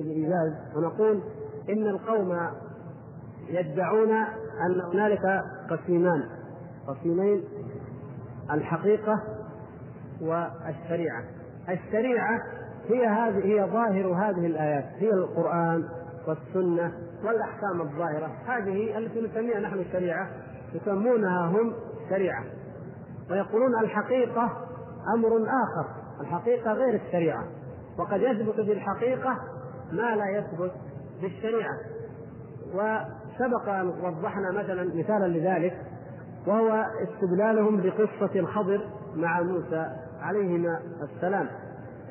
الإيجاز ونقول إن القوم يدعون أن هنالك قسيمان. قسيمين الحقيقة والشريعة. الشريعة هي هذه هي ظاهر هذه الآيات. هي القرآن والسنة والأحكام الظاهرة. هذه التي نسميها نحن الشريعة يسمونها هم شريعة. ويقولون الحقيقة أمر آخر. الحقيقة غير الشريعة. وقد يثبت في الحقيقة ما لا يثبت في الشريعة وسبق أن وضحنا مثلا مثالا لذلك وهو استدلالهم بقصة الخضر مع موسى عليهما السلام.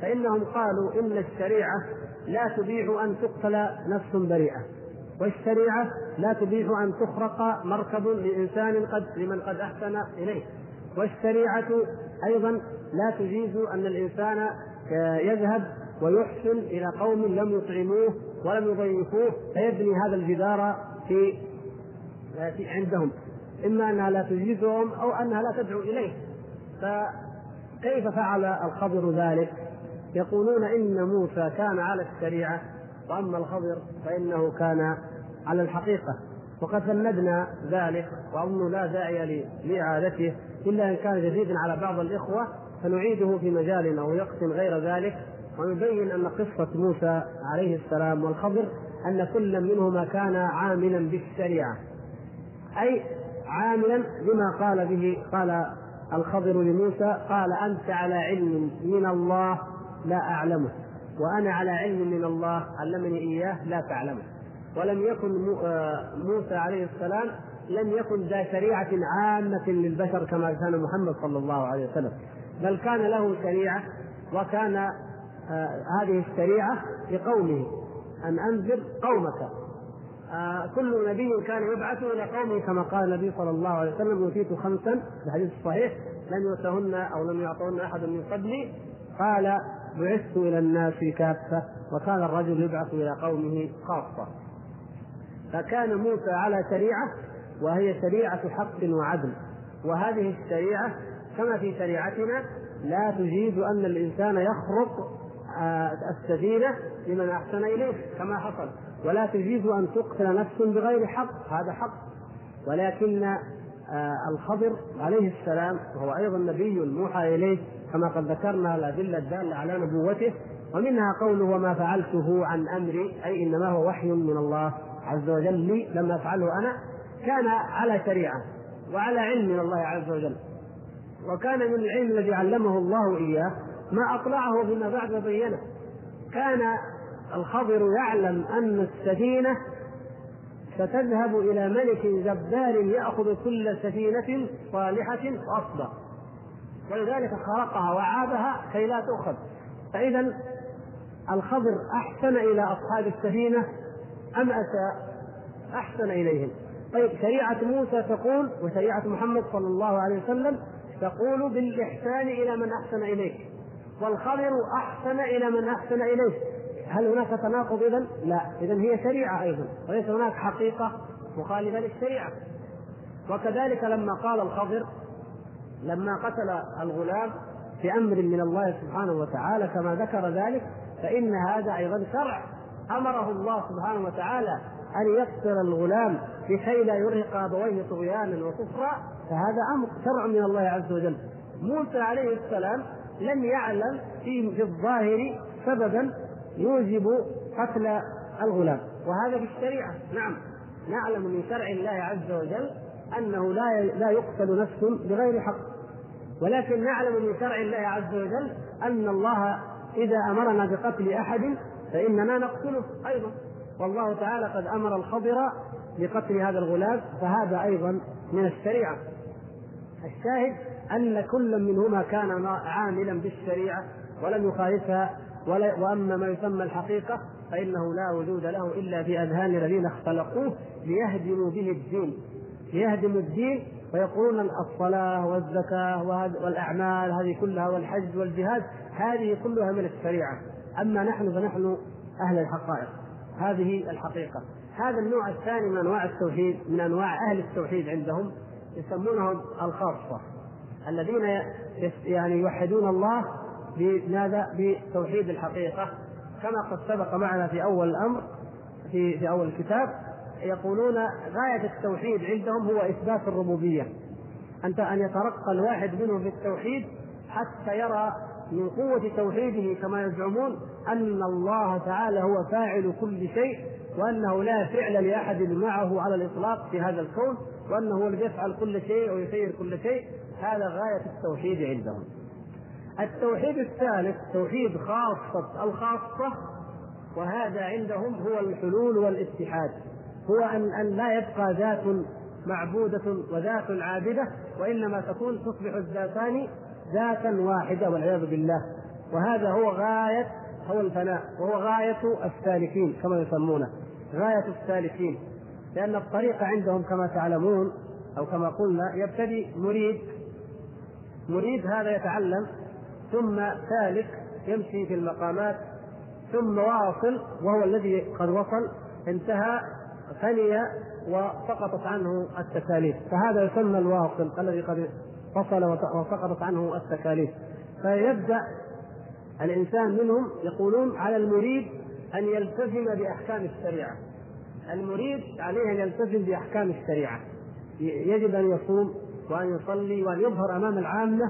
فإنهم قالوا إن الشريعة لا تبيح أن تقتل نفس بريئة والشريعة لا تبيح أن تخرق مركب لإنسان قد لمن قد أحسن إليه. والشريعة أيضا لا تجيز أن الإنسان يذهب ويحسن إلى قوم لم يطعموه ولم يضيفوه فيبني هذا الجدار في عندهم. إما أنها لا تجيزهم أو أنها لا تدعو إليه. فكيف فعل الخضر ذلك؟ يقولون إن موسى كان على الشريعة وأما الخضر فإنه كان على الحقيقة. وقد فندنا ذلك وأظن لا داعي لإعادته إلا إن كان جديدا على بعض الإخوة فنعيده في مجال أو وقت غير ذلك. ويبين أن قصة موسى عليه السلام والخضر أن كل منهما كان عاملا بالشريعة. أي عاملا بما قال به قال الخضر لموسى قال أنت على علم من الله لا أعلمه وأنا على علم من الله علمني إياه لا تعلمه. ولم يكن آه، موسى عليه السلام لم يكن ذا شريعة عامة للبشر كما كان محمد صلى الله عليه وسلم بل كان له شريعة وكان هذه الشريعة لقومه أن أنذر قومك. آه كل نبي كان يبعث إلى قومه كما قال النبي صلى الله عليه وسلم أوتيت خمسا في الحديث الصحيح لم يؤتهن أو لم يعطهن أحد من قبلي قال بعثت إلى الناس كافة وكان الرجل يبعث إلى قومه خاصة. فكان موسى على شريعة وهي شريعة حق وعدل. وهذه الشريعة كما في شريعتنا لا تجيز أن الإنسان يخرق آه، السفينة لمن أحسن إليه كما حصل. ولا تجيز أن تقتل نفس بغير حق هذا حق. ولكن آه، الخضر عليه السلام وهو أيضا نبي موحى إليه كما قد ذكرنا الأدلة الدالة على نبوته. ومنها قوله وما فعلته عن أمري أي إنما هو وحي من الله عز وجل. لي لم أفعله أنا كان على شريعة وعلى علم من الله عز وجل. وكان من العلم الذي علمه الله إياه. ما أطلعه فيما بعد وبينه كان الخضر يعلم أن السفينة ستذهب إلى ملك جبار يأخذ كل سفينة صالحة وأصدق. ولذلك خرقها وعابها كي لا تؤخذ. فإذا الخضر أحسن إلى أصحاب السفينة أم أساء؟ أحسن إليهم؟ طيب شريعة موسى تقول وشريعة محمد صلى الله عليه وسلم تقول بالإحسان إلى من أحسن إليك. والخضر أحسن إلى من أحسن إليه. هل هناك تناقض إذا؟ لا. إذا هي شريعة أيضا. وليس هناك حقيقة مخالفة للشريعة. وكذلك لما قال الخضر لما قتل الغلام بأمر من الله سبحانه وتعالى كما ذكر ذلك فإن هذا أيضا شرع. أمره الله سبحانه وتعالى أن يقتل الغلام لكي لا يرهق أبويه طغيانا وكفرا فهذا أمر شرع من الله عز وجل. موسى عليه السلام لم يعلم في الظاهر سببا يوجب قتل الغلام. وهذا في الشريعة. نعم. نعلم من شرع الله عز وجل أنه لا لا يقتل نفس بغير حق. ولكن نعلم من شرع الله عز وجل أن الله إذا أمرنا بقتل أحد فإننا نقتله أيضا. والله تعالى قد أمر الخضر بقتل هذا الغلام فهذا أيضا من الشريعة. الشاهد أن كل منهما كان عاملا بالشريعة ولم يخالفها ولا وأما ما يسمى الحقيقة فإنه لا وجود له إلا في أذهان الذين اختلقوه ليهدموا به الدين. ليهدموا الدين ويقولون الصلاة والزكاة والأعمال هذه كلها والحج والجهاد هذه كلها من الشريعة. أما نحن فنحن أهل الحقائق. هذه الحقيقة. هذا النوع الثاني من أنواع التوحيد من أنواع أهل التوحيد عندهم يسمونهم الخاصة. الذين يعني يوحدون الله بماذا؟ بتوحيد الحقيقة. كما قد سبق معنا في أول الأمر في في أول الكتاب يقولون غاية التوحيد عندهم هو إثبات الربوبية. أنت أن يترقى الواحد منهم في التوحيد حتى يرى من قوة توحيده كما يزعمون أن الله تعالى هو فاعل كل شيء وأنه لا فعل لأحد معه على الإطلاق في هذا الكون وأنه هو الذي يفعل كل شيء ويسير كل شيء. هذا غاية التوحيد عندهم. التوحيد الثالث توحيد خاصة الخاصة وهذا عندهم هو الحلول والاتحاد. هو أن أن لا يبقى ذات معبودة وذات عابدة وإنما تكون تصبح الذاتان ذاتا واحدة والعياذ بالله. وهذا هو غاية هو الفناء وهو غاية السالكين كما يسمونه. غاية السالكين. لأن الطريق عندهم كما تعلمون أو كما قلنا يبتدي مريد مريد هذا يتعلم ثم سالك يمشي في المقامات ثم واصل وهو الذي قد وصل انتهى فني وسقطت عنه التكاليف. فهذا يسمى الواصل الذي قد فصل وسقطت عنه التكاليف. فيبدأ الإنسان منهم يقولون على المريد أن يلتزم بأحكام الشريعة. المريد عليه أن يلتزم بأحكام الشريعة. يجب أن يصوم وأن يصلي وأن يظهر أمام العامة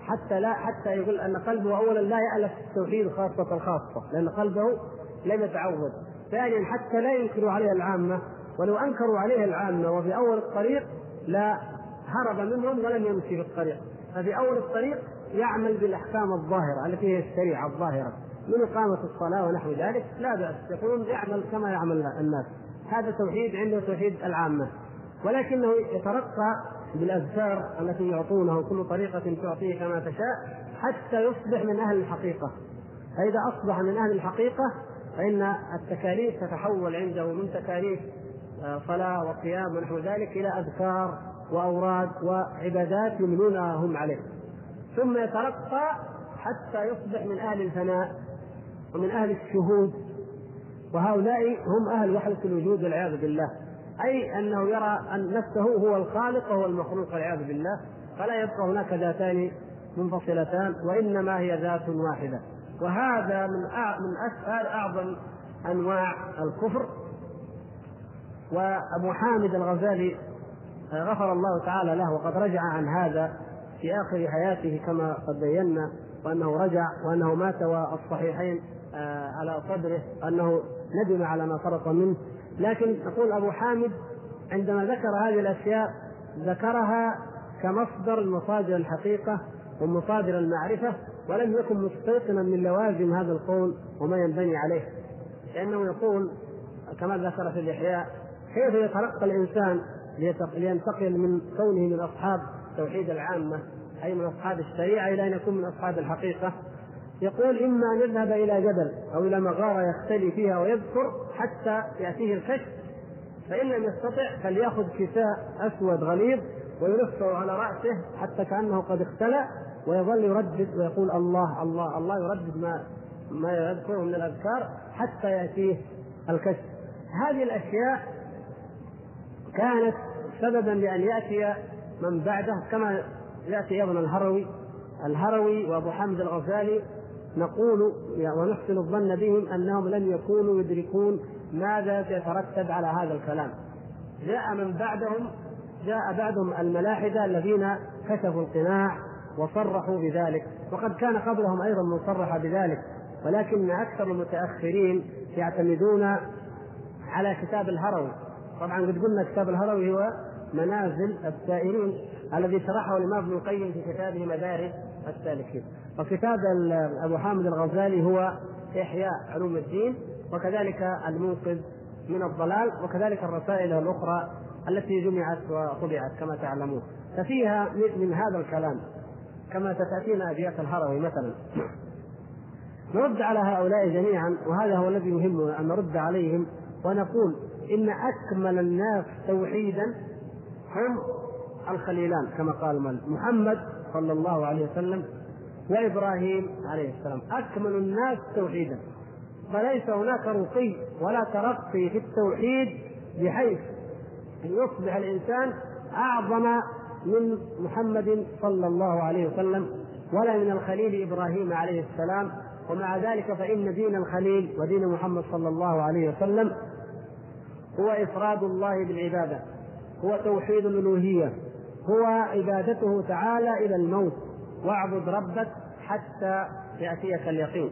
حتى لا حتى يقول أن قلبه اولا لا يألف التوحيد خاصة الخاصة لأن قلبه لم يتعود. ثانيا حتى لا ينكروا عليه العامة ولو أنكروا عليه العامة وفي أول الطريق لا هرب منهم ولم يمشي في الطريق. ففي أول الطريق يعمل بالأحكام الظاهرة التي هي الشريعة الظاهرة من إقامة الصلاة ونحو ذلك لا بأس. يقولون يعمل كما يعمل الناس. هذا توحيد عنده توحيد العامة. ولكنه يترقى بالأذكار التي يعطونه كل طريقة تعطيه كما تشاء حتى يصبح من أهل الحقيقة. فإذا أصبح من أهل الحقيقة فإن التكاليف تتحول عنده من تكاليف آه، صلاة وقيام ونحو ذلك إلى أذكار وأوراد وعبادات يمنونها هم عليه. ثم يترقى حتى يصبح من أهل الفناء ومن أهل الشهود. وهؤلاء هم أهل وحدة الوجود والعياذ بالله. أي أنه يرى أن نفسه هو الخالق وهو المخلوق والعياذ بالله فلا يبقى هناك ذاتان منفصلتان وإنما هي ذات واحدة. وهذا من من أسهل أعظم أنواع الكفر. وأبو حامد الغزالي غفر الله تعالى له وقد رجع عن هذا في آخر حياته كما قد بينا وأنه رجع وأنه مات والصحيحين آه، على صدره أنه ندم على ما فرط منه. لكن يقول أبو حامد عندما ذكر هذه الأشياء ذكرها كمصدر مصادر الحقيقة ومصادر المعرفة ولم يكن مستيقنا من لوازم هذا القول وما ينبني عليه. لأنه يقول كما ذكر في الإحياء كيف يتلقى الإنسان لينتقل من كونه من أصحاب توحيد العامة أي من أصحاب الشريعة إلى أن يكون من أصحاب الحقيقة؟ يقول إما أن يذهب إلى جبل أو إلى مغارة يختلي فيها ويذكر حتى يأتيه الكشف فإن لم يستطع فليأخذ كساء أسود غليظ ويلفه على رأسه حتى كأنه قد اختلى ويظل يردد ويقول الله الله الله يردد ما ما يذكره من الأذكار حتى يأتيه الكشف هذه الأشياء كانت سببا لأن يأتي من بعده كما يأتي أيضا الهروي الهروي وأبو حمد الغزالي نقول ونحسن الظن بهم أنهم لم يكونوا يدركون ماذا سيترتب على هذا الكلام. جاء من بعدهم جاء بعدهم الملاحدة الذين كشفوا القناع وصرحوا بذلك. وقد كان قبلهم أيضا من صرح بذلك. ولكن أكثر المتأخرين يعتمدون على كتاب الهروي. طبعا قد قلنا كتاب الهروي هو منازل السائرين الذي شرحه الإمام ابن القيم في كتابه مدارس. السالكين وكتاب أبو حامد الغزالي هو إحياء علوم الدين وكذلك المنقذ من الضلال وكذلك الرسائل الأخرى التي جمعت وطبعت كما تعلمون. ففيها من هذا الكلام كما ستأتينا أبيات الهروي مثلا. نرد على هؤلاء جميعا وهذا هو الذي يهمنا أن نرد عليهم ونقول إن أكمل الناس توحيدا هم الخليلان كما قال محمد صلى الله عليه وسلم وإبراهيم عليه السلام. أكمل الناس توحيدا. فليس هناك رقي ولا ترقي في التوحيد بحيث يصبح الإنسان أعظم من محمد صلى الله عليه وسلم ولا من الخليل إبراهيم عليه السلام. ومع ذلك فإن دين الخليل ودين محمد صلى الله عليه وسلم هو إفراد الله بالعبادة هو توحيد الألوهية. هو عبادته تعالى إلى الموت. واعبد ربك حتى يأتيك اليقين.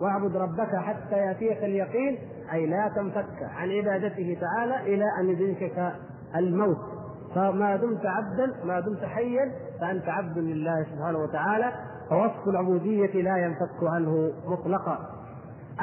واعبد ربك حتى يأتيك اليقين أي لا تنفك عن عبادته تعالى إلى أن يدركك الموت. فما دمت عبدا ما دمت حيا فأنت عبد لله سبحانه وتعالى. فوصف العبودية لا ينفك عنه مطلقا.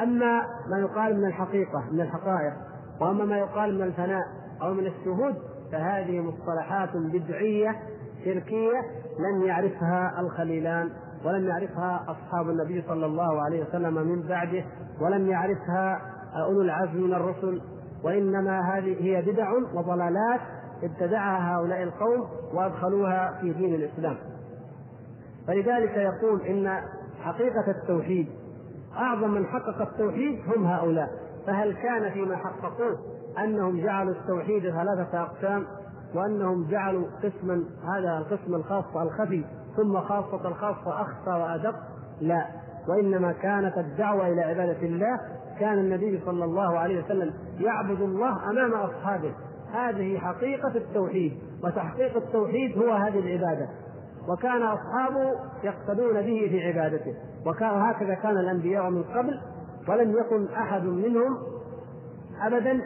أما ما يقال من الحقيقة من الحقائق وأما ما يقال من الفناء أو من الشهود فهذه مصطلحات بدعية شركية لم يعرفها الخليلان ولم يعرفها أصحاب النبي صلى الله عليه وسلم من بعده ولم يعرفها أولو العزم من الرسل. وإنما هذه هي بدع وضلالات ابتدعها هؤلاء القوم وأدخلوها في دين الإسلام. فلذلك يقول إن حقيقة التوحيد أعظم من حقق التوحيد هم هؤلاء. فهل كان فيما حققوه أنهم جعلوا التوحيد ثلاثة أقسام وأنهم جعلوا قسما هذا القسم الخاص الخفي ثم خاصة الخاصة أخفى وأدق لا. وإنما كانت الدعوة إلى عبادة الله كان النبي صلى الله عليه وسلم يعبد الله أمام أصحابه. هذه حقيقة التوحيد وتحقيق التوحيد هو هذه العبادة. وكان أصحابه يقتدون به في عبادته. وهكذا كان الأنبياء من قبل ولم يكن أحد منهم أبدا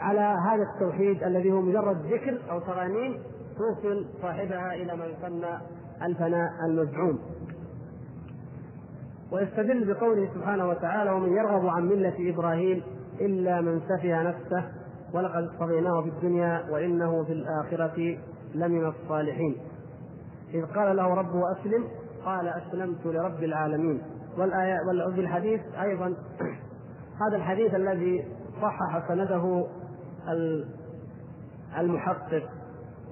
على هذا التوحيد الذي هو مجرد ذكر أو ترانيم توصل صاحبها إلى ما يسمى الفناء المزعوم. ويستدل بقوله سبحانه وتعالى ومن يرغب عن ملة إبراهيم إلا من سفه نفسه ولقد اصطفيناه في الدنيا وإنه في الآخرة لمن الصالحين. إذ قال له ربه أسلم. قال أسلمت لرب العالمين. والآية وفي الحديث أيضا هذا الحديث الذي صحح سنده المحقق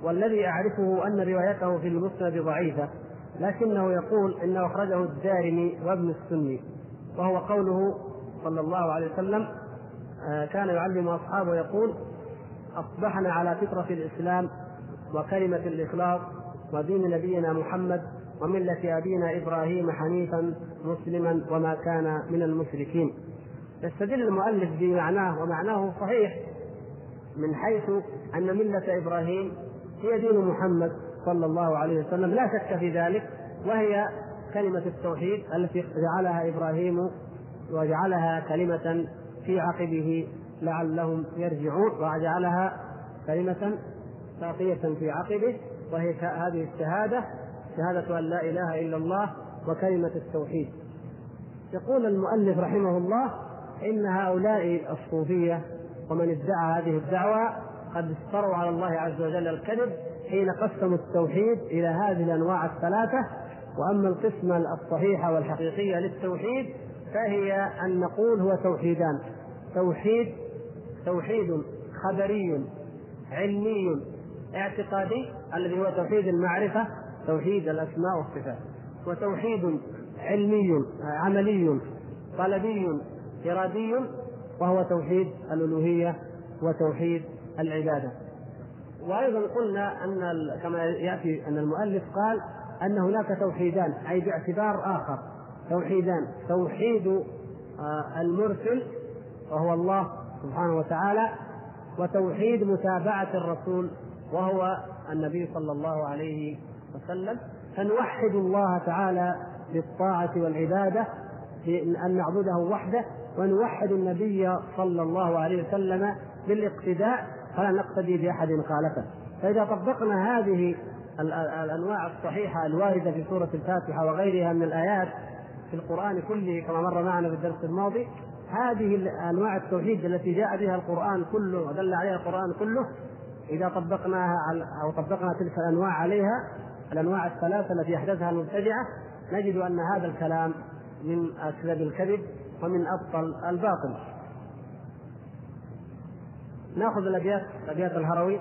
والذي أعرفه أن روايته في المسند ضعيفة لكنه يقول انه أخرجه الدارمي وابن السني وهو قوله صلى الله عليه وسلم آه، كان يعلم أصحابه يقول أصبحنا على فطرة الإسلام وكلمة الإخلاص ودين نبينا محمد وملة أبينا إبراهيم حنيفا مسلما وما كان من المشركين. يستدل المؤلف بمعناه ومعناه صحيح من حيث أن ملة إبراهيم هي دين محمد صلى الله عليه وسلم. لا شك في ذلك وهي كلمة التوحيد التي جعلها إبراهيم وجعلها كلمة في عقبه لعلهم يرجعون وجعلها كلمة باقية في عقبه وهي هذه الشهادة شهادة أن لا إله إلا الله وكلمة التوحيد. يقول المؤلف رحمه الله إن هؤلاء الصوفية ومن ادعى هذه الدعوة قد افتروا على الله عز وجل الكذب حين قسموا التوحيد إلى هذه الأنواع الثلاثة. وأما القسمة الصحيحة والحقيقية للتوحيد فهي أن نقول هو توحيدان. توحيد توحيد خبري علمي اعتقادي الذي هو توحيد المعرفة توحيد الأسماء والصفات. وتوحيد علمي عملي طلبي إرادي وهو توحيد الألوهية وتوحيد العبادة. وأيضا قلنا أن كما يأتي أن المؤلف قال أن هناك توحيدان أي باعتبار آخر. توحيدان. توحيد آه، المرسل وهو الله سبحانه وتعالى وتوحيد متابعة الرسول وهو النبي صلى الله عليه وسلم. فنوحد الله تعالى بالطاعة والعبادة في أن نعبده وحده ونوحد النبي صلى الله عليه وسلم بالاقتداء فلا نقتدي بأحد خالفه. فإذا طبقنا هذه الأنواع الصحيحة الواردة في سورة الفاتحة وغيرها من الآيات في القرآن كله كما مر معنا في الدرس الماضي هذه انواع التوحيد التي جاء بها القرآن كله ودل عليها القرآن كله إذا طبقناها أو طبقنا تلك الأنواع عليها الأنواع الثلاثة التي أحدثها المبتدعه نجد أن هذا الكلام من اكذب الكذب ومن أبطل الباطل. نأخذ الأبيات ابيات الهروي.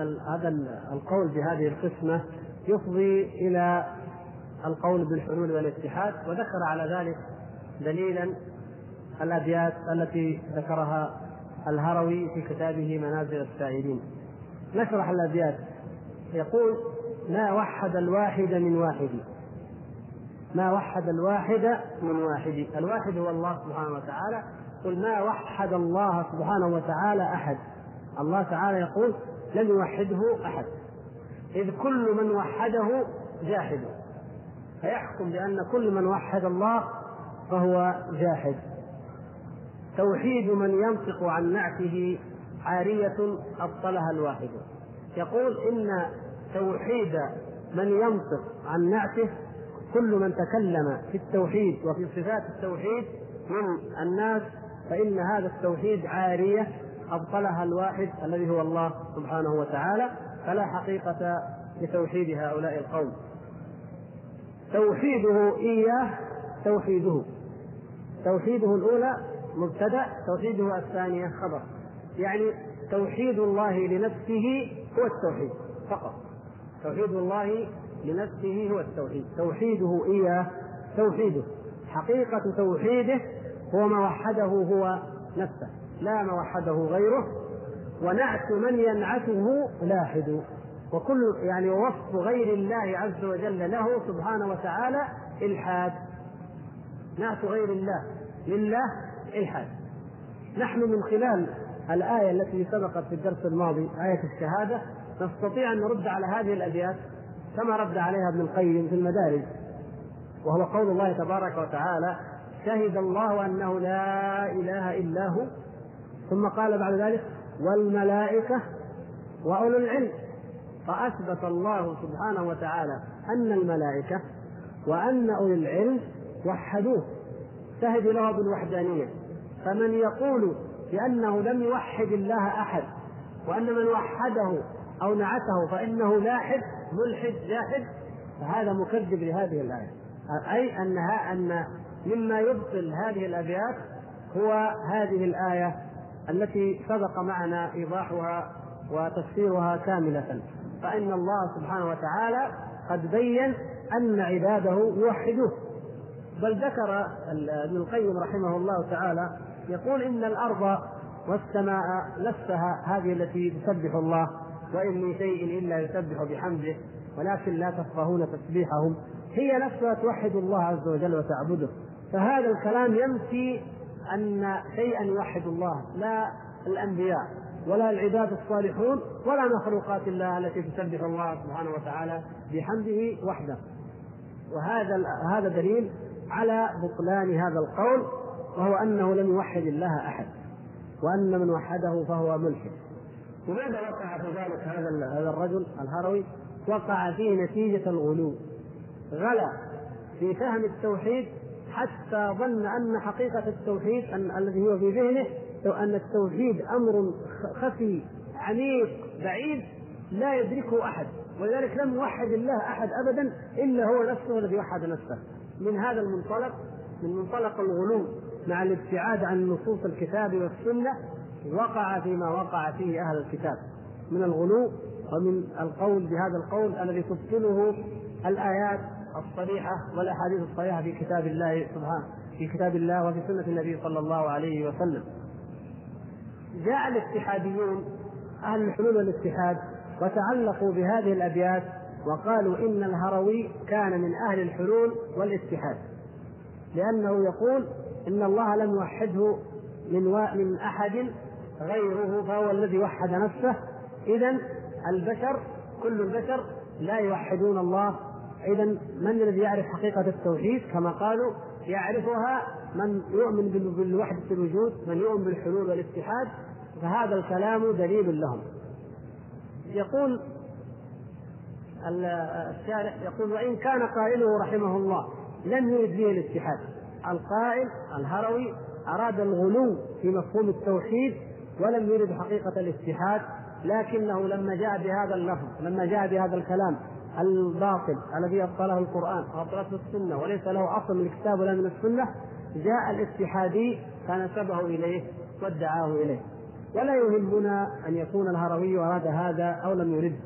أن هذا ال- القول بهذه القسمة يفضي إلى القول بالحلول والاتحاد وذكر على ذلك دليلا الأبيات التي ذكرها الهروي في كتابه منازل السائلين نشرح الأبيات. يقول ما وحد الواحد من واحد. ما وحد الواحد من واحد. الواحد هو الله سبحانه وتعالى. قل ما وحد الله سبحانه وتعالى أحد. الله تعالى يقول لم يوحده أحد. إذ كل من وحده جاحد. فيحكم بأن كل من وحد الله فهو جاحد. توحيد من ينطق عن نعته عارية أبطلها الواحد. يقول إن توحيد من ينطق عن نعته كل من تكلم في التوحيد وفي صفات التوحيد من الناس فإن هذا التوحيد عارية أبطلها الواحد الذي هو الله سبحانه وتعالى فلا حقيقة لتوحيد هؤلاء القوم. توحيده إياه توحيده. توحيده الأولى مبتدأ توحيده الثانية خبر. يعني توحيد الله لنفسه هو التوحيد فقط. توحيد الله لنفسه هو التوحيد. توحيده إياه توحيده. حقيقة توحيده هو ما وحده هو نفسه. لا ما وحده غيره ونعت من ينعته لاحد. وكل يعني وصف غير الله عز وجل له سبحانه وتعالى إلحاد. نعت غير الله لله إلحاد. نحن من خلال الآية التي سبقت في الدرس الماضي آية الشهادة نستطيع أن نرد على هذه الأبيات كما رد عليها ابن القيم في المدارج. وهو قول الله تبارك وتعالى شهد الله أنه لا إله إلا هو ثم قال بعد ذلك والملائكة وأولو العلم. فأثبت الله سبحانه وتعالى أن الملائكة وأن أولي العلم وحدوه. شهد له بالوحدانية. فمن يقول بأنه لم يوحد الله أحد وأن من وحده أو نعته فإنه لاحد ملحد جاحد فهذا مكذب لهذه الآية. أي أنها أن مما يبطل هذه الأبيات هو هذه الآية التي سبق معنا إيضاحها وتفسيرها كاملة. فإن الله سبحانه وتعالى قد بين أن عباده يوحدوه. بل ذكر ابن القيم رحمه الله تعالى يقول إن الأرض والسماء نفسها هذه التي تسبح الله وإن من شيء إلا يسبح بحمده ولكن لا تفقهون تسبيحهم. هي نفسها توحد الله عز وجل وتعبده. فهذا الكلام ينفي أن شيئا يوحد الله لا الأنبياء ولا العباد الصالحون ولا مخلوقات الله التي تسبح الله سبحانه وتعالى بحمده وحده. وهذا هذا دليل على بطلان هذا القول وهو أنه لم يوحد الله أحد وأن من وحده فهو ملحد. وماذا وقع في ذلك هذا هذا الرجل الهروي؟ وقع فيه نتيجة الغلو. غلا في فهم التوحيد حتى ظن أن حقيقة التوحيد أن الذي هو في ذهنه أن التوحيد أمر خفي عميق بعيد لا يدركه أحد. ولذلك لم يوحد الله أحد أبدا إلا هو نفسه الذي وحد نفسه. من هذا المنطلق من منطلق الغلو مع الابتعاد عن نصوص الكتاب والسنة وقع فيما وقع فيه أهل الكتاب. من الغلو ومن القول بهذا القول الذي تبطله الآيات الصريحة والأحاديث الصريحة في كتاب الله سبحانه في كتاب الله وفي سنة النبي صلى الله عليه وسلم. جاء الاتحاديون أهل الحلول والاتحاد وتعلقوا بهذه الأبيات وقالوا إن الهروي كان من أهل الحلول والاتحاد. لأنه يقول إن الله لم يوحده من من أحد غيره فهو الذي وحد نفسه. إذا البشر كل البشر لا يوحدون الله إذا من الذي يعرف حقيقة التوحيد؟ كما قالوا يعرفها من يؤمن بالوحدة الوجود من يؤمن بالحلول والاتحاد فهذا الكلام دليل لهم. يقول الشارح يقول وإن كان قائله رحمه الله لم يرد به الاتحاد. القائل الهروي أراد الغلو في مفهوم التوحيد ولم يرد حقيقة الاتحاد لكنه لما جاء بهذا اللفظ لما جاء بهذا الكلام الباطل الذي أبطله القرآن وابطلته السنة وليس له أصل من الكتاب ولا من السنة جاء الاتحادي فنسبه إليه وادعاه إليه. ولا يهمنا أن يكون الهروي أراد هذا أو لم يرد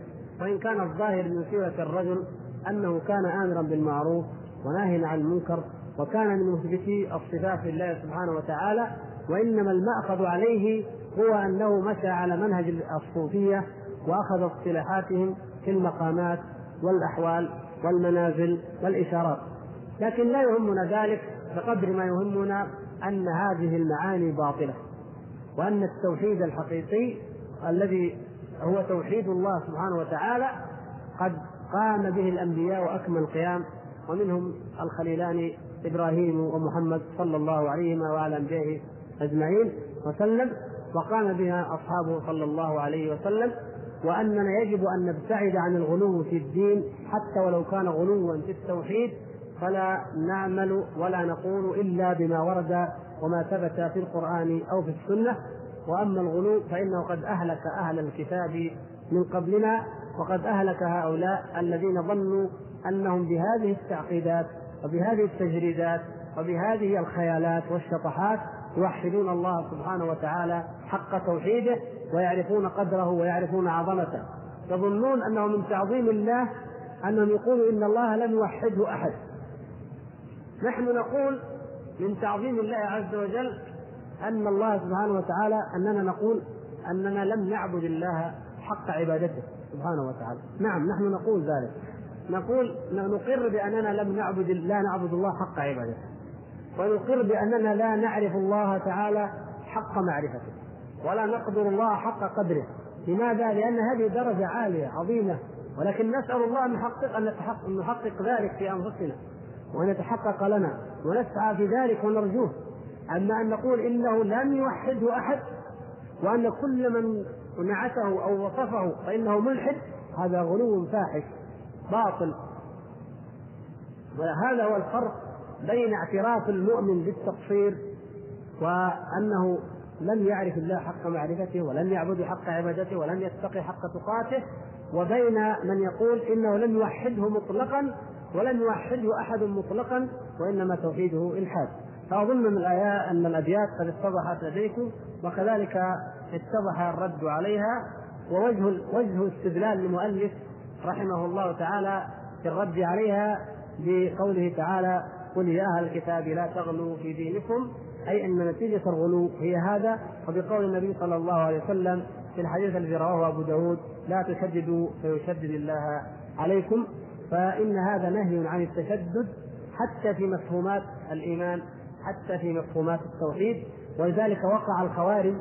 وان كان الظاهر من سيره الرجل أنه كان آمرا بالمعروف وناهيا عن المنكر وكان من مثبتي الصفات لله سبحانه وتعالى وإنما المأخذ عليه هو أنه مشى على منهج الصوفية وأخذ اصطلاحاتهم في المقامات والأحوال والمنازل والإشارات. لكن لا يهمنا ذلك بقدر ما يهمنا أن هذه المعاني باطلة وأن التوحيد الحقيقي الذي هو توحيد الله سبحانه وتعالى قد قام به الأنبياء اكمل قيام ومنهم الخليلان إبراهيم ومحمد صلى الله عليهما وعلى أنبيائه أجمعين وسلم وقام بها أصحابه صلى الله عليه وسلم وأننا يجب أن نبتعد عن الغلو في الدين حتى ولو كان غلوا في التوحيد فلا نعمل ولا نقول إلا بما ورد وما ثبت في القرآن أو في السنة. وأما الغلو فإنه قد أهلك أهل الكتاب من قبلنا وقد أهلك هؤلاء الذين ظنوا أنهم بهذه التعقيدات وبهذه التجريدات وبهذه الخيالات والشطحات يوحدون الله سبحانه وتعالى حق توحيده. ويعرفون قدره ويعرفون عظمته. يظنون أنه من تعظيم الله أنهم يقولوا إن الله لم يوحده أحد. نحن نقول من تعظيم الله عز وجل أن الله سبحانه وتعالى أننا نقول أننا لم نعبد الله حق عبادته سبحانه وتعالى. نعم نحن نقول ذلك. نقول نقر بأننا لم نعبد لا نعبد الله حق عبادته. ونقر بأننا لا نعرف الله تعالى حق معرفته. ولا نقدر الله حق قدره. لماذا؟ لأن هذه درجة عالية عظيمة. ولكن نسأل الله أن نحقق نتحقق نحقق ذلك في أنفسنا وأن يتحقق لنا ونسعى في ذلك ونرجوه. أما أن نقول إنه لم يوحده أحد وأن كل من نعته أو وصفه فإنه ملحد هذا غلو فاحش باطل. وهذا هو الفرق بين اعتراف المؤمن بالتقصير وأنه لم يعرف الله حق معرفته ولم يعبد حق عبادته ولم يتقي حق تقاته وبين من يقول إنه لم يوحده مطلقا ولم يوحده أحد مطلقا وإنما توحيده إلحاد. فأظن من الايات أن الأبيات قد اتضحت لديكم وكذلك اتضح الرد عليها. ووجه وجه استدلال المؤلف رحمه الله تعالى في الرد عليها بقوله تعالى قل يا أهل الكتاب لا تغلوا في دينكم أي أن نتيجة الغلو هي هذا وبقول النبي صلى الله عليه وسلم في الحديث الذي رواه أبو داود لا تشددوا فيشدد الله عليكم فإن هذا نهي عن التشدد حتى في مفهومات الإيمان حتى في مفهومات التوحيد ولذلك وقع الخوارج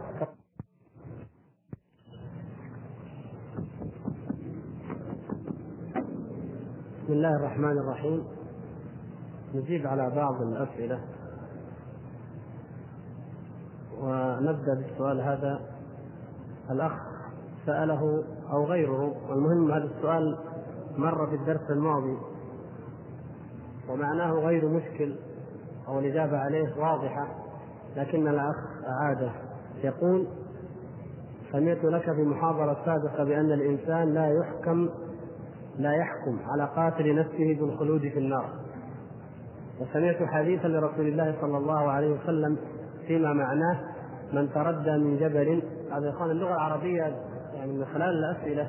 بسم الله الرحمن الرحيم. نجيب على بعض الأسئلة. ونبدأ بالسؤال هذا. الأخ سأله أو غيره والمهم هذا السؤال مر في الدرس الماضي ومعناه غير مشكل أو الإجابة عليه واضحة لكن الأخ أعاده. يقول سمعت لك في محاضرة سابقة بأن الإنسان لا يحكم لا يحكم على قاتل نفسه بالخلود في النار. وسمعت حديثا لرسول الله صلى الله عليه وسلم فيما معناه من تردى من جبل. هذا يا اللغة العربية يعني من خلال الأسئلة.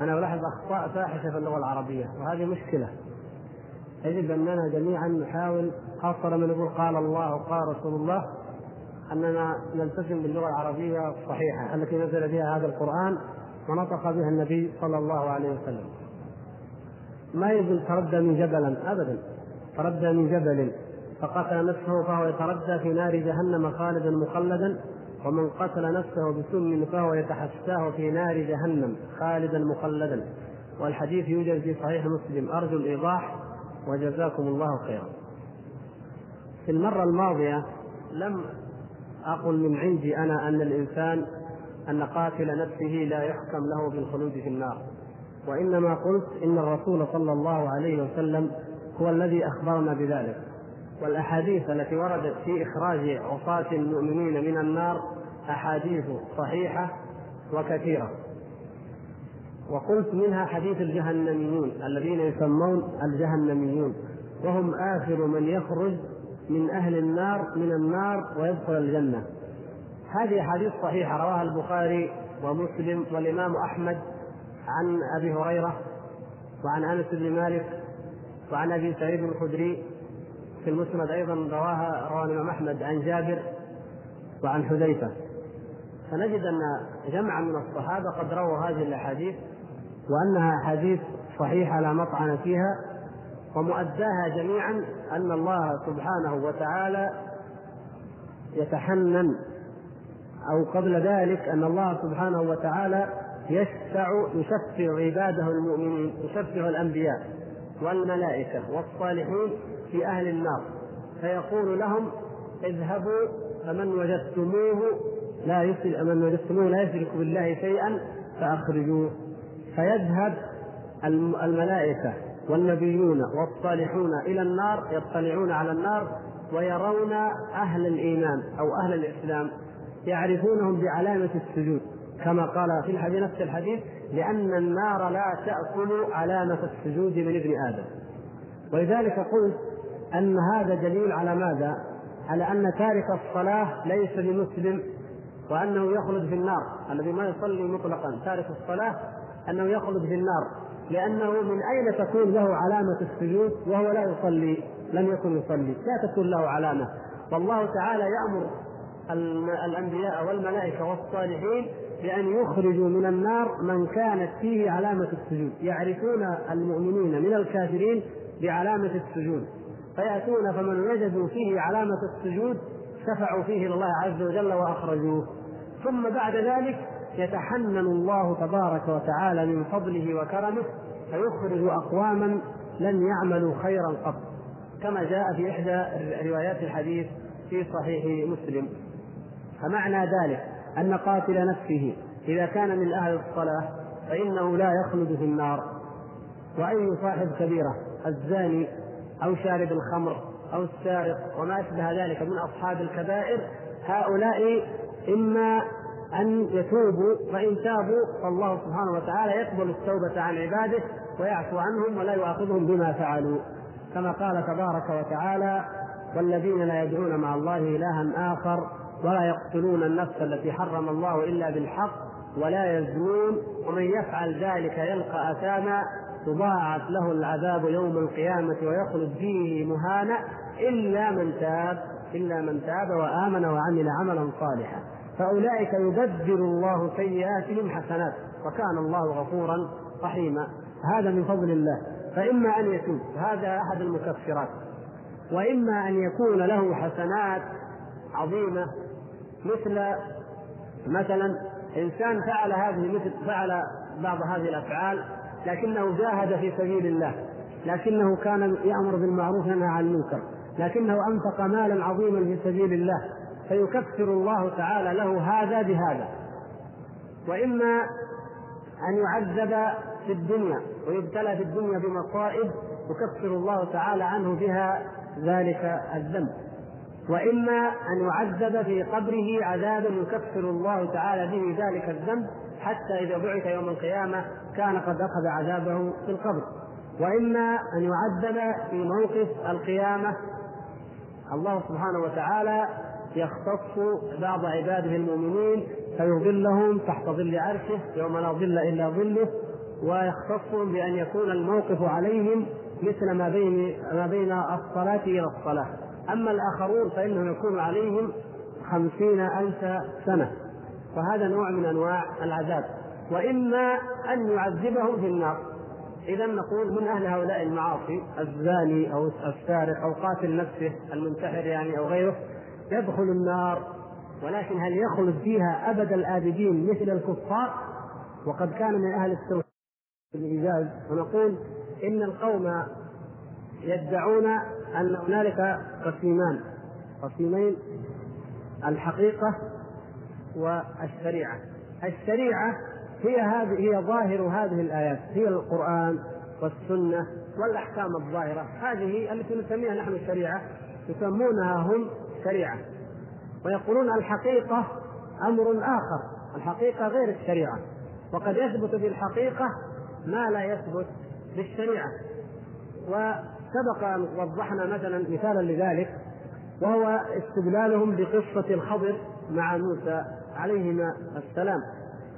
أنا ألاحظ أخطاء فاحشة في اللغة العربية وهذه مشكلة. يجب أننا جميعا نحاول خاصة لما نقول قال الله وقال رسول الله أننا نلتزم باللغة العربية الصحيحة التي نزل بها هذا القرآن ونطق بها النبي صلى الله عليه وسلم. ما يقول تردى من جبلا ابدا. تردى من جبل. فقتل نفسه فهو يتردى في نار جهنم خالدا مخلدا ومن قتل نفسه بسم فهو يتحساه في نار جهنم خالدا مخلدا. والحديث يوجد في صحيح مسلم. أرجو الإيضاح وجزاكم الله خيرا. في المرة الماضية لم أقل من عندي أنا أن الإنسان أن قاتل نفسه لا يحكم له بالخلود في النار. وإنما قلت إن الرسول صلى الله عليه وسلم هو الذي أخبرنا بذلك. والأحاديث التي وردت في إخراج عصاة المؤمنين من النار أحاديث صحيحة وكثيرة. وقلت منها حديث الجهنميون الذين يسمون الجهنميون وهم آخر من يخرج من أهل النار من النار ويدخل الجنة. هذه حديث صحيحة رواها البخاري ومسلم والإمام أحمد عن أبي هريرة وعن أنس بن مالك وعن أبي سعيد الخدري في المسند أيضا رواها رواه الإمام أحمد عن جابر وعن حذيفة. فنجد أن جمعا من الصحابة قد رووا هذه الأحاديث وأنها أحاديث صحيحة لا مطعن فيها ومؤداها جميعا أن الله سبحانه وتعالى يتحنن أو قبل ذلك أن الله سبحانه وتعالى يشفع يشفع عباده المؤمنين يشفع الأنبياء. والملائكة والصالحين في أهل النار. فيقول لهم اذهبوا فمن وجدتموه لا يشرك من وجدتموه لا يشرك بالله شيئا فأخرجوه. فيذهب الملائكة والنبيون والصالحون إلى النار يطلعون على النار ويرون أهل الإيمان أو أهل الإسلام يعرفونهم بعلامة السجود. كما قال في نفس الحديث لأن النار لا تأكل علامة السجود من ابن آدم. ولذلك قلت أن هذا دليل على ماذا؟ على أن تارك الصلاة ليس بمسلم وأنه يخلد في النار. الذي ما يصلي مطلقا تارك الصلاة أنه يخلد في النار. لأنه من أين تكون له علامة السجود؟ وهو لا يصلي لم يكن يصلي. لا تكون له علامة. والله تعالى يأمر الأنبياء والملائكة والصالحين بأن يخرجوا من النار من كانت فيه علامة السجود. يعرفون المؤمنين من الكافرين بعلامة السجود. فيأتون فمن وجدوا فيه علامة السجود شفعوا فيه لله عز وجل وأخرجوه. ثم بعد ذلك يتحنن الله تبارك وتعالى من فضله وكرمه فيخرج أقواما لم يعملوا خيرا قط. كما جاء في إحدى روايات الحديث في صحيح مسلم. فمعنى ذلك أن قاتل نفسه. إذا كان من أهل الصلاة فإنه لا يخلد في النار. وأي صاحب كبيرة الزاني أو شارب الخمر أو السارق وما أشبه ذلك من أصحاب الكبائر هؤلاء إما أن يتوبوا فإن تابوا فالله سبحانه وتعالى يقبل التوبة عن عباده ويعفو عنهم ولا يؤاخذهم بما فعلوا. كما قال تبارك وتعالى والذين لا يدعون مع الله إلها آخر ولا يقتلون النفس التي حرم الله إلا بالحق ولا يزنون ومن يفعل ذلك يلقى أثاما يضاعف له العذاب يوم القيامة ويخلد فيه مهانا إلا من تاب إلا من تاب وآمن وعمل عملا صالحا. فأولئك يبدل الله سيئاتهم حسنات وكان الله غفورا رحيما. هذا من فضل الله. فإما أن يتوب هذا أحد المكفرات. وإما أن يكون له حسنات عظيمة. مثل مثلا إنسان فعل هذه مثل فعل بعض هذه الأفعال لكنه جاهد في سبيل الله لكنه كان يأمر بالمعروف وينهى عن المنكر لكنه أنفق مالا عظيما في سبيل الله فيكفر الله تعالى له هذا بهذا. وإما أن يعذب في الدنيا ويبتلى في الدنيا بمصائب يكفر الله تعالى عنه بها ذلك الذنب. وإما أن يعذب في قبره عذابا يكفر الله تعالى به ذلك الذنب حتى إذا بعث يوم القيامة كان قد أخذ عذابه في القبر. وإما أن يعذب في موقف القيامة. الله سبحانه وتعالى يختص بعض عباده المؤمنين فيظلهم تحت ظل عرشه يوم لا ظل إلا ظله ويختصهم بأن يكون الموقف عليهم مثل ما بين ما بين الصلاة إلى الصلاة. أما الآخرون فإنه يكون عليهم خمسين ألف سنة. وهذا نوع من أنواع العذاب. وإما أن يعذبهم في النار. إذا نقول من أهل هؤلاء المعاصي الزاني أو السارق أو قاتل نفسه المنتحر يعني أو غيره يدخل النار. ولكن هل يخلد فيها أبد الآبدين مثل الكفار؟ وقد كان من أهل التوحيد الإيجاز. ونقول إن القوم يدعون أن هنالك قسيمان. قسيمين الحقيقة والشريعة. الشريعة هي هذه هي ظاهر هذه الآيات. هي القرآن والسنة والأحكام الظاهرة. هذه التي نسميها نحن الشريعة يسمونها هم شريعة. ويقولون الحقيقة أمر آخر. الحقيقة غير الشريعة. وقد يثبت بالحقيقة ما لا يثبت بالشريعة وسبق أن وضحنا مثلا مثالا لذلك وهو استدلالهم بقصة الخضر مع موسى عليهما السلام.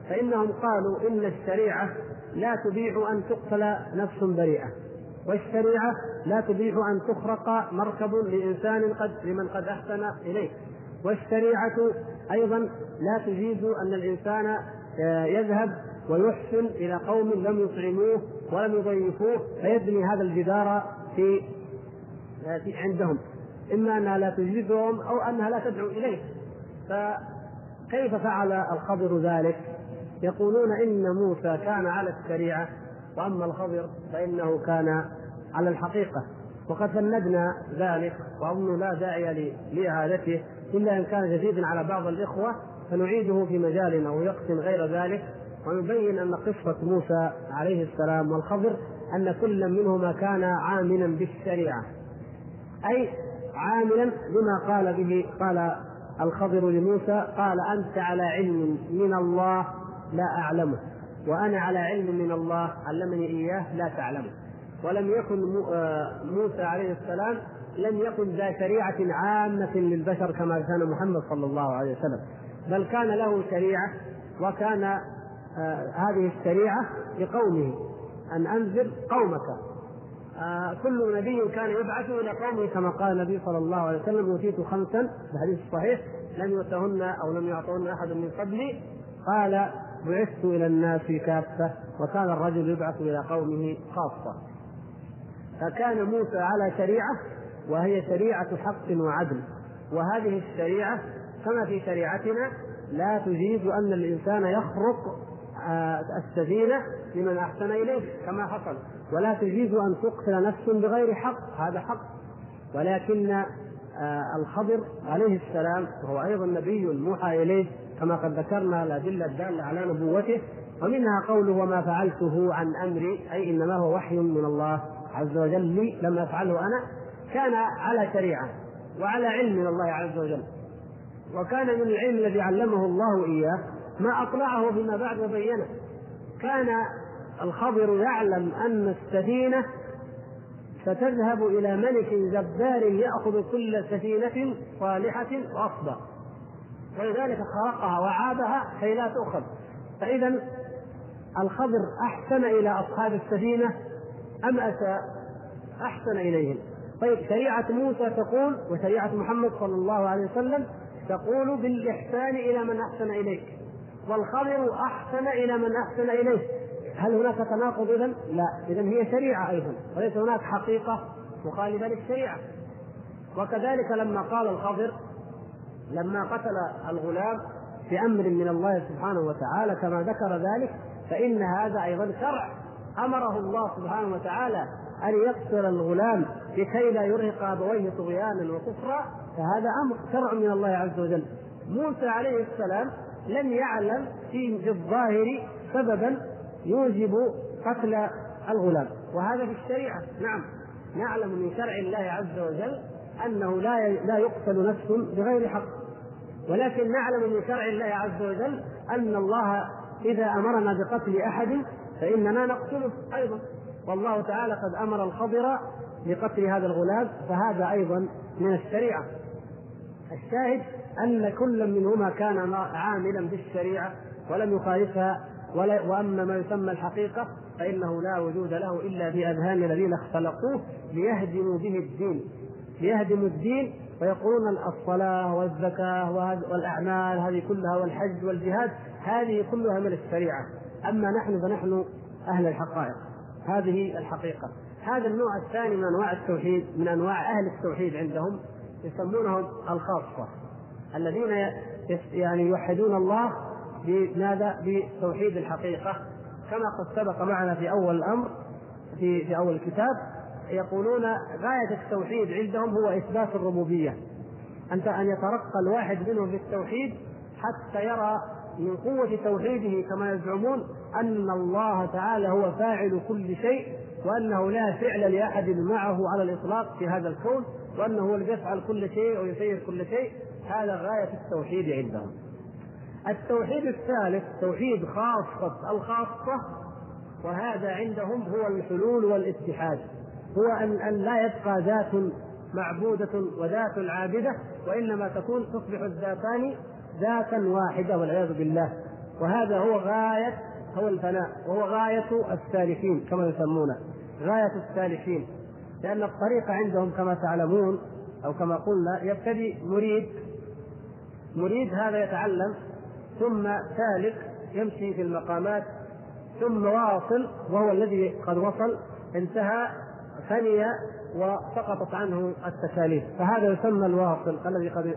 فإنهم قالوا إن الشريعة لا تبيح أن تقتل نفس بريئة والشريعة لا تبيح أن تخرق مركب لإنسان قد لمن قد أحسن إليه. والشريعة أيضا لا تجيز أن الإنسان يذهب ويحسن إلى قوم لم يطعموه ولم يضيفوه فيبني هذا الجدار في عندهم. إما أنها لا تجيزهم أو أنها لا تدعو إليه فكيف فعل الخضر ذلك؟ يقولون إن موسى كان على الشريعة وأما الخضر فإنه كان على الحقيقة. وقد فندنا ذلك وأظن لا داعي لإعادته إلا إن كان جديدا على بعض الإخوة فنعيده في مجال أو يقسم غير ذلك. ويبين أن قصة موسى عليه السلام والخضر أن كل منهما كان عاملا بالشريعة. أي عاملا بما قال به قال الخضر لموسى قال أنت على علم من الله لا أعلمه وأنا على علم من الله علمني إياه لا تعلمه. ولم يكن موسى عليه السلام لم يكن ذا شريعة عامة للبشر كما كان محمد صلى الله عليه وسلم. بل كان له شريعة وكان آه هذه الشريعة لقومه. أن أنذر قومك. آه كل نبي كان يبعث إلى قومه كما قال النبي صلى الله عليه وسلم أوتيت خمسا في الحديث الصحيح. لم يؤتهن أو لم يعطهن أحد من قبلي قال بعثت إلى الناس كافة. وكان الرجل يبعث إلى قومه خاصة. فكان موسى على شريعة وهي شريعة حق وعدل. وهذه الشريعة كما في شريعتنا لا تجيز أن الإنسان يخرق السفينة لمن أحسن إليه كما حصل. ولا تجيز أن تقتل نفس بغير حق هذا حق. ولكن الخضر عليه السلام وهو أيضا نبي موحى إليه كما قد ذكرنا الأدلة الدالة على نبوته. ومنها قوله وما فعلته عن أمري أي إنما هو وحي من الله عز وجل لي لم أفعله أنا كان على شريعة وعلى علم من الله عز وجل. وكان من العلم الذي علمه الله إياه. ما أطلعه فيما بعد وبينه. كان الخضر يعلم أن السفينة ستذهب إلى ملك جبار يأخذ كل سفينة صالحة وأصبع ولذلك خرقها وعابها كي لا تؤخذ. فإذا الخضر أحسن إلى أصحاب السفينة أم أساء؟ أحسن إليهم؟ طيب شريعة موسى تقول وشريعة محمد صلى الله عليه وسلم تقول بالإحسان إلى من أحسن إليك. والخضر أحسن إلى من أحسن إليه. هل هناك تناقض إذا؟ لا. إذا هي شريعة أيضا وليس هناك حقيقة مخالفة للشريعة. وكذلك لما قال الخضر لما قتل الغلام بأمر من الله سبحانه وتعالى كما ذكر ذلك فإن هذا أيضا شرع. أمره الله سبحانه وتعالى أن يقتل الغلام لكي لا يرهق أبويه طغيانا وكفرا فهذا أمر شرع من الله عز وجل. موسى عليه السلام لم يعلم في الظاهر سببا يوجب قتل الغلام. وهذا في الشريعة. نعم. نعلم من شرع الله عز وجل أنه لا لا يقتل نفس بغير حق. ولكن نعلم من شرع الله عز وجل أن الله إذا أمرنا بقتل أحد فإننا نقتله أيضا. والله تعالى قد أمر الخضر بقتل هذا الغلام فهذا أيضا من الشريعة. الشاهد أن كل منهما كان عاملا بالشريعة ولم يخالفها ولا وأما ما يسمى الحقيقة فإنه لا وجود له إلا في اذهان الذين اختلقوه ليهدموا به الدين. ليهدموا الدين ويقولون الصلاة والزكاة والأعمال هذه كلها والحج والجهاد هذه كلها من الشريعة. أما نحن فنحن أهل الحقائق. هذه الحقيقة. هذا النوع الثاني من أنواع التوحيد من أنواع أهل التوحيد عندهم يسمونهم الخاصة. الذين يعني يوحدون الله بماذا؟ بتوحيد الحقيقة. كما قد سبق معنا في أول الأمر في في أول الكتاب يقولون غاية التوحيد عندهم هو إثبات الربوبية. أنت أن يترقى الواحد منهم في التوحيد حتى يرى من قوة توحيده كما يزعمون أن الله تعالى هو فاعل كل شيء وأنه لا فعل لأحد معه على الإطلاق في هذا الكون وأنه هو يفعل كل شيء ويسير كل شيء. هذا غاية التوحيد عندهم. التوحيد الثالث توحيد خاصة الخاصة وهذا عندهم هو الحلول والاتحاد. هو أن أن لا يبقى ذات معبودة وذات عابدة وإنما تكون تصبح الذاتان ذاتا واحدة والعياذ بالله. وهذا هو غاية هو الفناء. وهو غاية السالكين كما يسمونه. غاية السالكين. لأن الطريق عندهم كما تعلمون أو كما قلنا يبتدي مريد مريد هذا يتعلم ثم سالك يمشي في المقامات ثم واصل وهو الذي قد وصل انتهى فني وسقطت عنه التكاليف. فهذا يسمى الواصل الذي قد